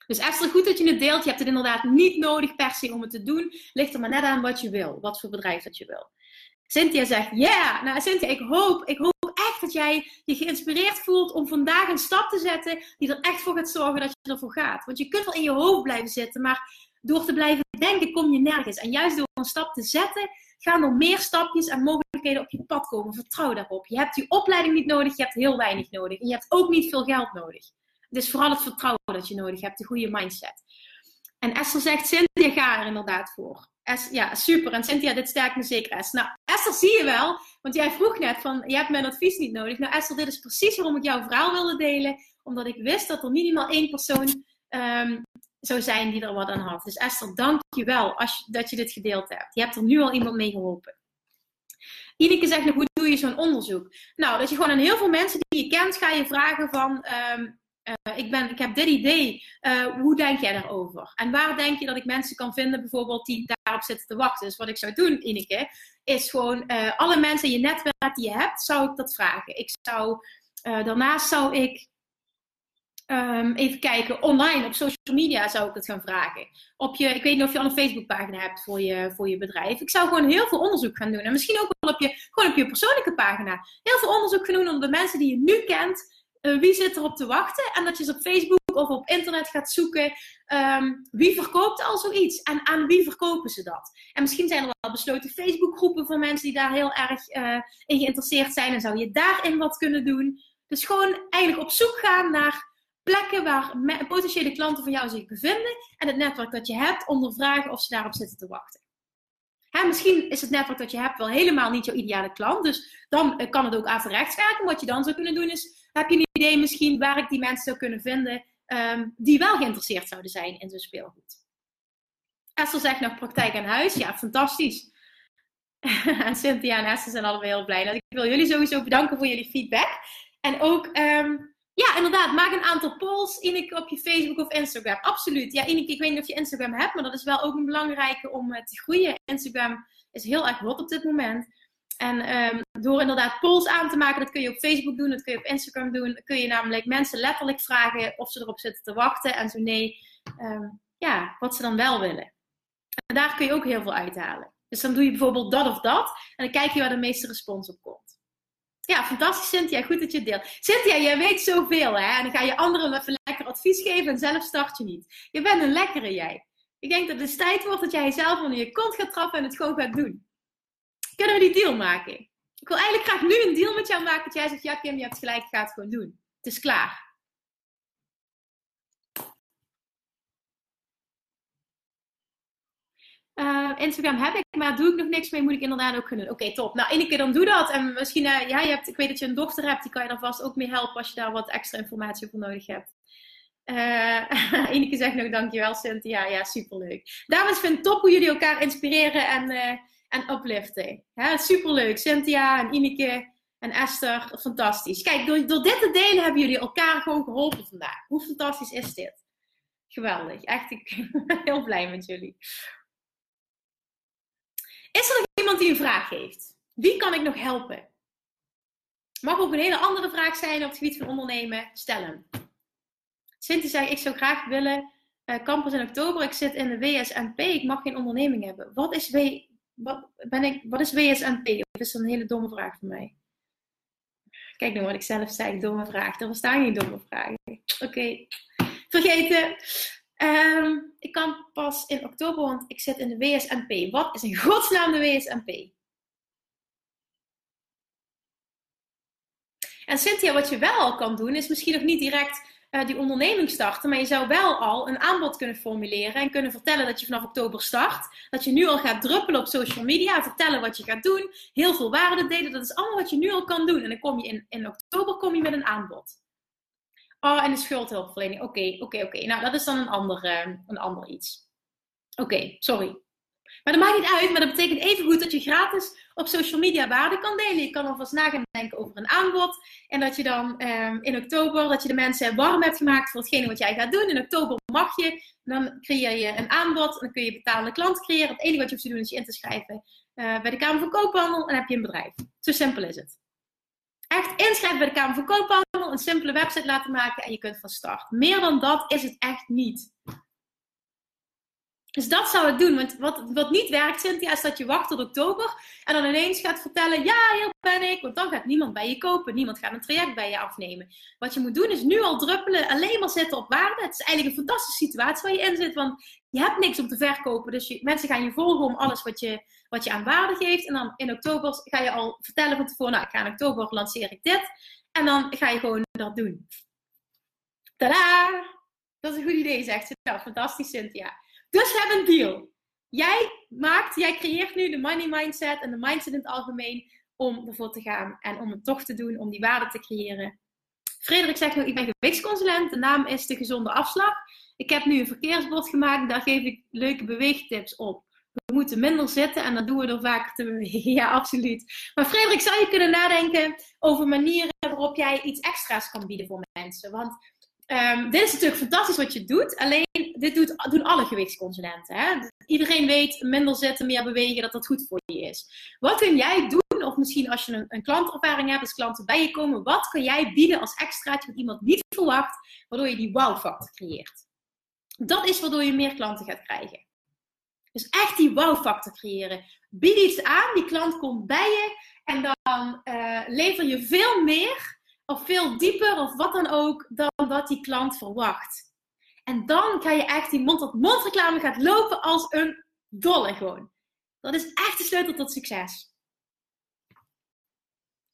Dus Esther, goed dat je het deelt. Je hebt het inderdaad niet nodig per se om het te doen. Ligt er maar net aan wat je wil. Wat voor bedrijf dat je wil. Cynthia zegt, ja. Nou, Cynthia, ik hoop, ik hoop dat jij je geïnspireerd voelt om vandaag een stap te zetten die er echt voor gaat zorgen dat je ervoor gaat. Want je kunt wel in je hoofd blijven zitten, maar door te blijven denken kom je nergens. En juist door een stap te zetten, gaan er meer stapjes en mogelijkheden op je pad komen. Vertrouw daarop. Je hebt die opleiding niet nodig, je hebt heel weinig nodig. En je hebt ook niet veel geld nodig. Is vooral het vertrouwen dat je nodig hebt, de goede mindset. En Esther zegt, Cynthia, ga er inderdaad voor. Ja, super. En Cynthia, dit sterkt me zeker, Esther. Nou, Esther, zie je wel. Want jij vroeg net van, je hebt mijn advies niet nodig. Nou, Esther, dit is precies waarom ik jouw verhaal wilde delen. Omdat ik wist dat er minimaal één persoon um, zou zijn die er wat aan had. Dus Esther, dank je wel dat je dit gedeeld hebt. Je hebt er nu al iemand mee geholpen. Ineke zegt nog, hoe doe je zo'n onderzoek? Nou, dat je gewoon aan heel veel mensen die je kent, ga je vragen van... Um, uh, ik, ben, ik heb dit idee, uh, hoe denk jij daarover? En waar denk je dat ik mensen kan vinden, bijvoorbeeld, die daarop zitten te wachten? Dus wat ik zou doen, Ineke, is gewoon uh, alle mensen in je netwerk die je hebt, zou ik dat vragen. Ik zou, daarnaast zou ik Um, even kijken, online op social media zou ik het gaan vragen. Op je, ik weet niet of je al een Facebookpagina hebt voor je, voor je bedrijf. Ik zou gewoon heel veel onderzoek gaan doen. En misschien ook wel op je, gewoon op je persoonlijke pagina. Heel veel onderzoek gaan doen onder de mensen die je nu kent. Uh, wie zit erop te wachten? En dat je ze op Facebook of op internet gaat zoeken. Um, wie verkoopt al zoiets? En aan wie verkopen ze dat? En misschien zijn er wel besloten Facebookgroepen van mensen die daar heel erg uh, in geïnteresseerd zijn. En zou je daarin wat kunnen doen? Dus gewoon eigenlijk op zoek gaan naar plekken waar potentiële klanten van jou zich bevinden en het netwerk dat je hebt ondervragen of ze daarop zitten te wachten. Hè, misschien is het netwerk dat je hebt wel helemaal niet jouw ideale klant, dus dan eh, kan het ook averechts werken. Wat je dan zou kunnen doen is, heb je een idee misschien waar ik die mensen zou kunnen vinden um, die wel geïnteresseerd zouden zijn in zo'n speelgoed. Esther zegt nog praktijk aan huis. Ja, fantastisch. en Cynthia en Esther zijn allebei heel blij. Dus ik wil jullie sowieso bedanken voor jullie feedback. En ook um, ja, inderdaad. Maak een aantal polls, Ineke, op je Facebook of Instagram. Absoluut. Ja, Ineke, ik weet niet of je Instagram hebt, maar dat is wel ook een belangrijke om uh, te groeien. Instagram is heel erg hot op dit moment. En um, door inderdaad polls aan te maken, dat kun je op Facebook doen, dat kun je op Instagram doen. Kun je namelijk mensen letterlijk vragen of ze erop zitten te wachten. En zo nee, um, ja, wat ze dan wel willen. En daar kun je ook heel veel uithalen. Dus dan doe je bijvoorbeeld dat of dat. En dan kijk je waar de meeste respons op komt. Ja, fantastisch Cynthia. Goed dat je het deelt. Cynthia, jij weet zoveel hè. En dan ga je anderen even lekker advies geven en zelf start je niet. Je bent een lekkere jij. Ik denk dat het tijd wordt dat jij jezelf onder je kont gaat trappen en het gewoon gaat doen. Kunnen we die deal maken? Ik wil eigenlijk graag nu een deal met jou maken dat jij zegt, ja Kim, je hebt gelijk, ga het gewoon doen. Het is klaar. Uh, Instagram heb ik, maar doe ik nog niks mee, moet ik inderdaad ook kunnen. Oké, top. Nou, één dan doe dat. En misschien, uh, ja, je hebt, ik weet dat je een dochter hebt, die kan je daar vast ook mee helpen als je daar wat extra informatie voor nodig hebt. Uh, Ineke zegt nog dankjewel, Cynthia. Ja, superleuk. Dames, vind het top hoe jullie elkaar inspireren en, en upliften. Ja, superleuk. Cynthia en Ineke en Esther, fantastisch. Kijk, door, door dit te delen hebben jullie elkaar gewoon geholpen vandaag. Hoe fantastisch is dit? Geweldig. Echt, ik ben heel blij met jullie. Is er nog iemand die een vraag heeft? Wie kan ik nog helpen? Mag ook een hele andere vraag zijn op het gebied van ondernemen. Stel hem. Cynthia zegt, ik zou graag willen uh, campus in oktober. Ik zit in de WSNP. Ik mag geen onderneming hebben. Wat is, w, wat, ben ik, wat is WSNP? Dat is een hele domme vraag voor mij. Kijk nu wat ik zelf zei. Domme vraag. Er bestaan geen domme vragen. Oké. Vergeten. Um, ik kan pas in oktober, want ik zit in de WSNP. Wat is in godsnaam de WSNP? En Cynthia, wat je wel al kan doen, is misschien nog niet direct uh, die onderneming starten, maar je zou wel al een aanbod kunnen formuleren en kunnen vertellen dat je vanaf oktober start. Dat je nu al gaat druppelen op social media, vertellen wat je gaat doen, heel veel waarde delen. Dat is allemaal wat je nu al kan doen. En dan kom je in, in oktober kom je met een aanbod. Oh, en de schuldhulpverlening. Oké, oké, oké. Nou, dat is dan een ander, uh, een ander iets. Oké, sorry. Maar dat maakt niet uit, maar dat betekent even goed dat je gratis op social media waarde kan delen. Je kan alvast na gaan denken over een aanbod. En dat je dan um, in oktober, dat je de mensen warm hebt gemaakt voor hetgene wat jij gaat doen. In oktober mag je, dan creëer je een aanbod. Dan kun je betalende klant creëren. Het enige wat je hoeft te doen is je in te schrijven uh, bij de Kamer van Koophandel. En dan heb je een bedrijf. Zo simpel is het. Echt inschrijven bij de Kamer van Koophandel, een simpele website laten maken en je kunt van start. Meer dan dat is het echt niet. Dus dat zou ik doen. Want wat, wat niet werkt, Cynthia, is dat je wacht tot oktober en dan ineens gaat vertellen: Ja, hier ben ik. Want dan gaat niemand bij je kopen. Niemand gaat een traject bij je afnemen. Wat je moet doen is nu al druppelen, alleen maar zetten op waarde. Het is eigenlijk een fantastische situatie waar je in zit, want je hebt niks om te verkopen. Dus mensen gaan je volgen om alles wat je, wat je aan waarde geeft. En dan in oktober ga je al vertellen van tevoren: Nou, ik ga in oktober lanceer ik dit. En dan ga je gewoon dat doen. Tada! Dat is een goed idee, zegt ze. Nou, fantastisch, Cynthia. Dus heb een deal. Jij maakt, jij creëert nu de money mindset en de mindset in het algemeen om ervoor te gaan en om het toch te doen, om die waarde te creëren. Frederik zegt nog, ik ben gewichtsconsulent. De naam is de gezonde afslag. ik heb nu een verkeersbord gemaakt, daar geef ik leuke beweegtips op. We moeten minder zitten en dat doen we door vaker te bewegen. Ja, absoluut. Maar Frederik, zou je kunnen nadenken over manieren waarop jij iets extra's kan bieden voor mensen? Want um, dit is natuurlijk fantastisch wat je doet. Alleen, dit doet, doen alle gewichtsconsulenten. Hè? Iedereen weet, minder zitten, meer bewegen, dat dat goed voor je is. Wat kun jij doen, of misschien als je een, een klantervaring hebt, als klanten bij je komen, wat kan jij bieden als extraatje wat iemand niet verwacht, waardoor je die wow-factor creëert? Dat is waardoor je meer klanten gaat krijgen. Dus echt die wow-factor creëren. Bied iets aan, die klant komt bij je en dan uh, lever je veel meer of veel dieper of wat dan ook dan wat die klant verwacht. En dan kan je echt die mond-tot-mond reclame gaat lopen als een dolle gewoon. Dat is echt de sleutel tot succes.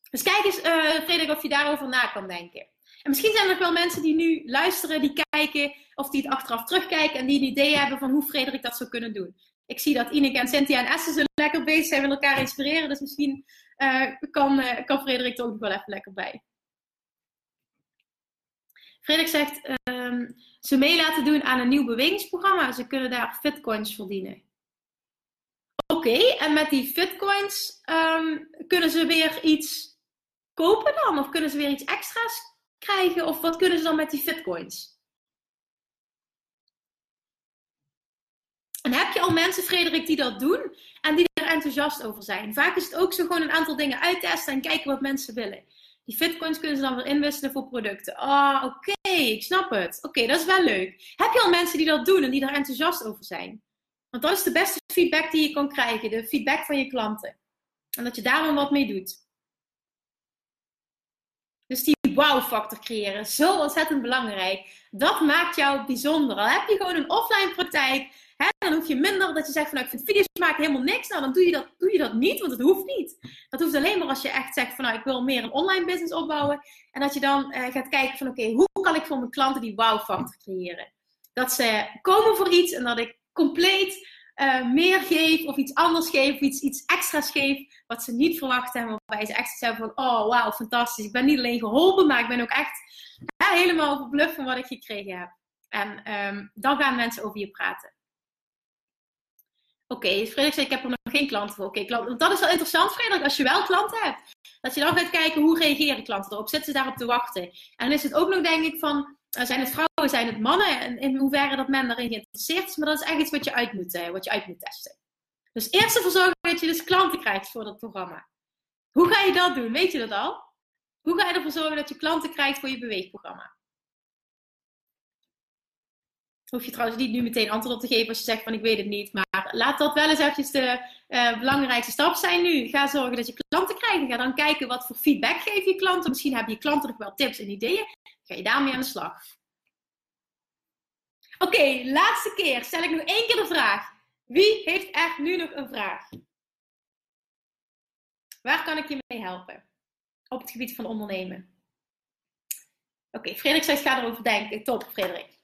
Dus kijk eens, uh, Frederik, of je daarover na kan denken. En misschien zijn er nog wel mensen die nu luisteren, die kijken, of die het achteraf terugkijken en die een idee hebben van hoe Frederik dat zou kunnen doen. Ik zie dat Ineke en Cynthia en Esther zo lekker bezig zijn met elkaar inspireren, dus misschien uh, kan, uh, kan Frederik er ook nog wel even lekker bij. Frederik zegt, um, ze mee laten doen aan een nieuw bewegingsprogramma, ze kunnen daar fitcoins verdienen. Oké, en met die fitcoins um, kunnen ze weer iets kopen dan? Of kunnen ze weer iets extra's krijgen? Of wat kunnen ze dan met die fitcoins? En heb je al mensen, Frederik, die dat doen en die er enthousiast over zijn? Vaak is het ook zo gewoon een aantal dingen uittesten en kijken wat mensen willen. Die fitcoins kunnen ze dan weer inwisselen voor producten. Ah, oh, oké, ik snap het. Oké, dat is wel leuk. Heb je al mensen die dat doen en die daar enthousiast over zijn? Want dat is de beste feedback die je kan krijgen, de feedback van je klanten. En dat je daar dan wat mee doet. Dus die wow-factor creëren, zo ontzettend belangrijk. Dat maakt jou bijzonder. Al heb je gewoon een offline praktijk, dan hoef je minder dat je zegt van nou, ik vind video's maken helemaal niks. Nou, dan doe je, dat, doe je dat niet, want het hoeft niet. Dat hoeft alleen maar als je echt zegt van nou, ik wil meer een online business opbouwen. En dat je dan uh, gaat kijken van oké, hoe kan ik voor mijn klanten die wow-factor creëren? Dat ze komen voor iets en dat ik compleet uh, meer geef of iets anders geef of iets, iets extra's geef wat ze niet verwacht hebben. Waarbij ze echt zeggen van, oh wauw, fantastisch. Ik ben niet alleen geholpen, maar ik ben ook echt ja, helemaal verbluft van wat ik gekregen heb. En um, dan gaan mensen over je praten. Oké, okay, Frederik zei, ik heb er nog geen klanten voor. Oké, okay, dat is wel interessant, Frederik, als je wel klanten hebt. Dat je dan gaat kijken, hoe reageren klanten erop? Zitten ze daarop te wachten? En is het ook nog, denk ik, van, eh, zijn het vrouwen, zijn het mannen? En in hoeverre dat men daarin geïnteresseerd is. Maar dat is echt iets wat je uit moet, uh, wat je uit moet testen. Dus eerst ervoor zorgen dat je dus klanten krijgt voor dat programma. Hoe ga je dat doen? Weet je dat al? Hoe ga je ervoor zorgen dat je klanten krijgt voor je beweegprogramma? Hoef je trouwens niet nu meteen antwoord op te geven als je zegt van ik weet het niet. Maar laat dat wel eens eventjes de uh, belangrijkste stap zijn nu. Ga zorgen dat je klanten krijgt. Ga dan kijken wat voor feedback geef je klanten. Misschien hebben je klanten nog wel tips en ideeën. Ga je daarmee aan de slag. Oké, laatste keer. Stel ik nog één keer de vraag. Wie heeft echt nu nog een vraag? Waar kan ik je mee helpen? Op het gebied van ondernemen. Oké, Frederik zegt ga erover denken. Top, Frederik.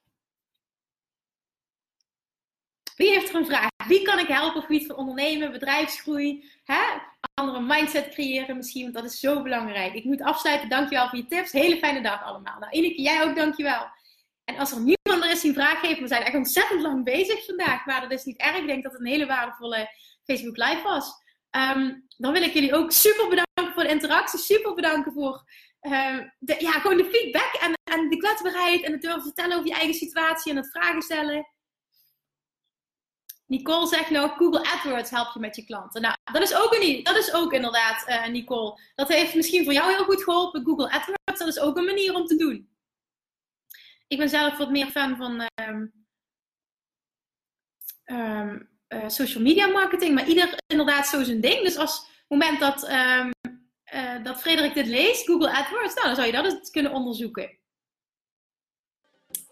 Wie heeft er een vraag? Wie kan ik helpen op gebied van ondernemen, bedrijfsgroei, hè? andere mindset creëren misschien, want dat is zo belangrijk. Ik moet afsluiten. Dankjewel voor je tips. Hele fijne dag allemaal. Nou, Ineke, jij ook dankjewel. En als er niemand er is die een vraag heeft, we zijn echt ontzettend lang bezig vandaag, maar dat is niet erg. Ik denk dat het een hele waardevolle Facebook Live was. Um, dan wil ik jullie ook super bedanken voor de interactie, super bedanken voor uh, de, ja, gewoon de feedback en, en de kwetsbaarheid en het durven vertellen over je eigen situatie en het vragen stellen. Nicole zegt nou, Google AdWords helpt je met je klanten. Nou, dat is ook, een, dat is ook inderdaad, uh, Nicole. Dat heeft misschien voor jou heel goed geholpen. Google AdWords, dat is ook een manier om te doen. Ik ben zelf wat meer fan van um, um, uh, social media marketing. Maar ieder inderdaad zo zijn ding. Dus als het moment dat, um, dat Frederik dit leest, Google AdWords, nou, dan zou je dat eens kunnen onderzoeken.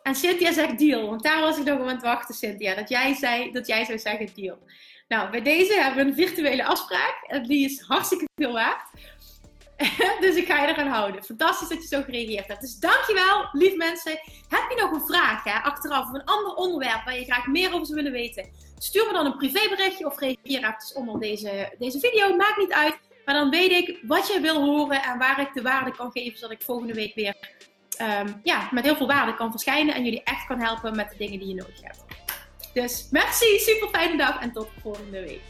En Cynthia zegt deal, want daar was ik nog aan het wachten, Cynthia. Dat jij, zei, dat jij zou zeggen deal. Nou, bij deze hebben we een virtuele afspraak. En die is hartstikke veel waard. dus ik ga je eraan houden. Fantastisch dat je zo gereageerd hebt. Dus dankjewel, lief mensen. Heb je nog een vraag hè, achteraf of een ander onderwerp waar je graag meer over zou willen weten? Stuur me dan een privéberichtje of reageer even onder deze, deze video. Maakt niet uit. Maar dan weet ik wat jij wil horen en waar ik de waarde kan geven, zodat ik volgende week weer ehm, ja, met heel veel waarde kan verschijnen en jullie echt kan helpen met de dingen die je nodig hebt. Dus merci, super fijne dag en tot volgende week.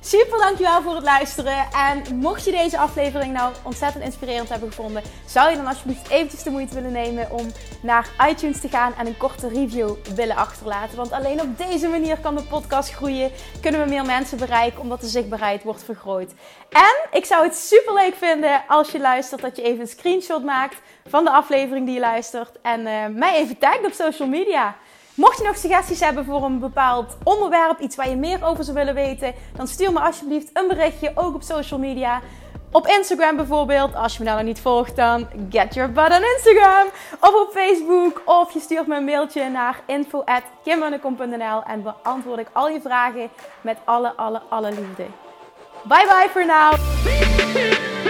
Super dankjewel voor het luisteren. En mocht je deze aflevering nou ontzettend inspirerend hebben gevonden, zou je dan alsjeblieft eventjes de moeite willen nemen om naar iTunes te gaan en een korte review willen achterlaten. Want alleen op deze manier kan de podcast groeien, kunnen we meer mensen bereiken, omdat de zichtbaarheid wordt vergroot. En ik zou het super leuk vinden als je luistert, dat je even een screenshot maakt van de aflevering die je luistert en uh, mij even tagt op social media. Mocht je nog suggesties hebben voor een bepaald onderwerp, iets waar je meer over zou willen weten, dan stuur me alsjeblieft een berichtje, ook op social media. Op Instagram bijvoorbeeld, als je me nou nog niet volgt, dan get your butt on Instagram. Of op Facebook, of je stuurt me een mailtje naar info.kimmunnekom.nl en beantwoord ik al je vragen met alle, alle, alle liefde. Bye bye voor now!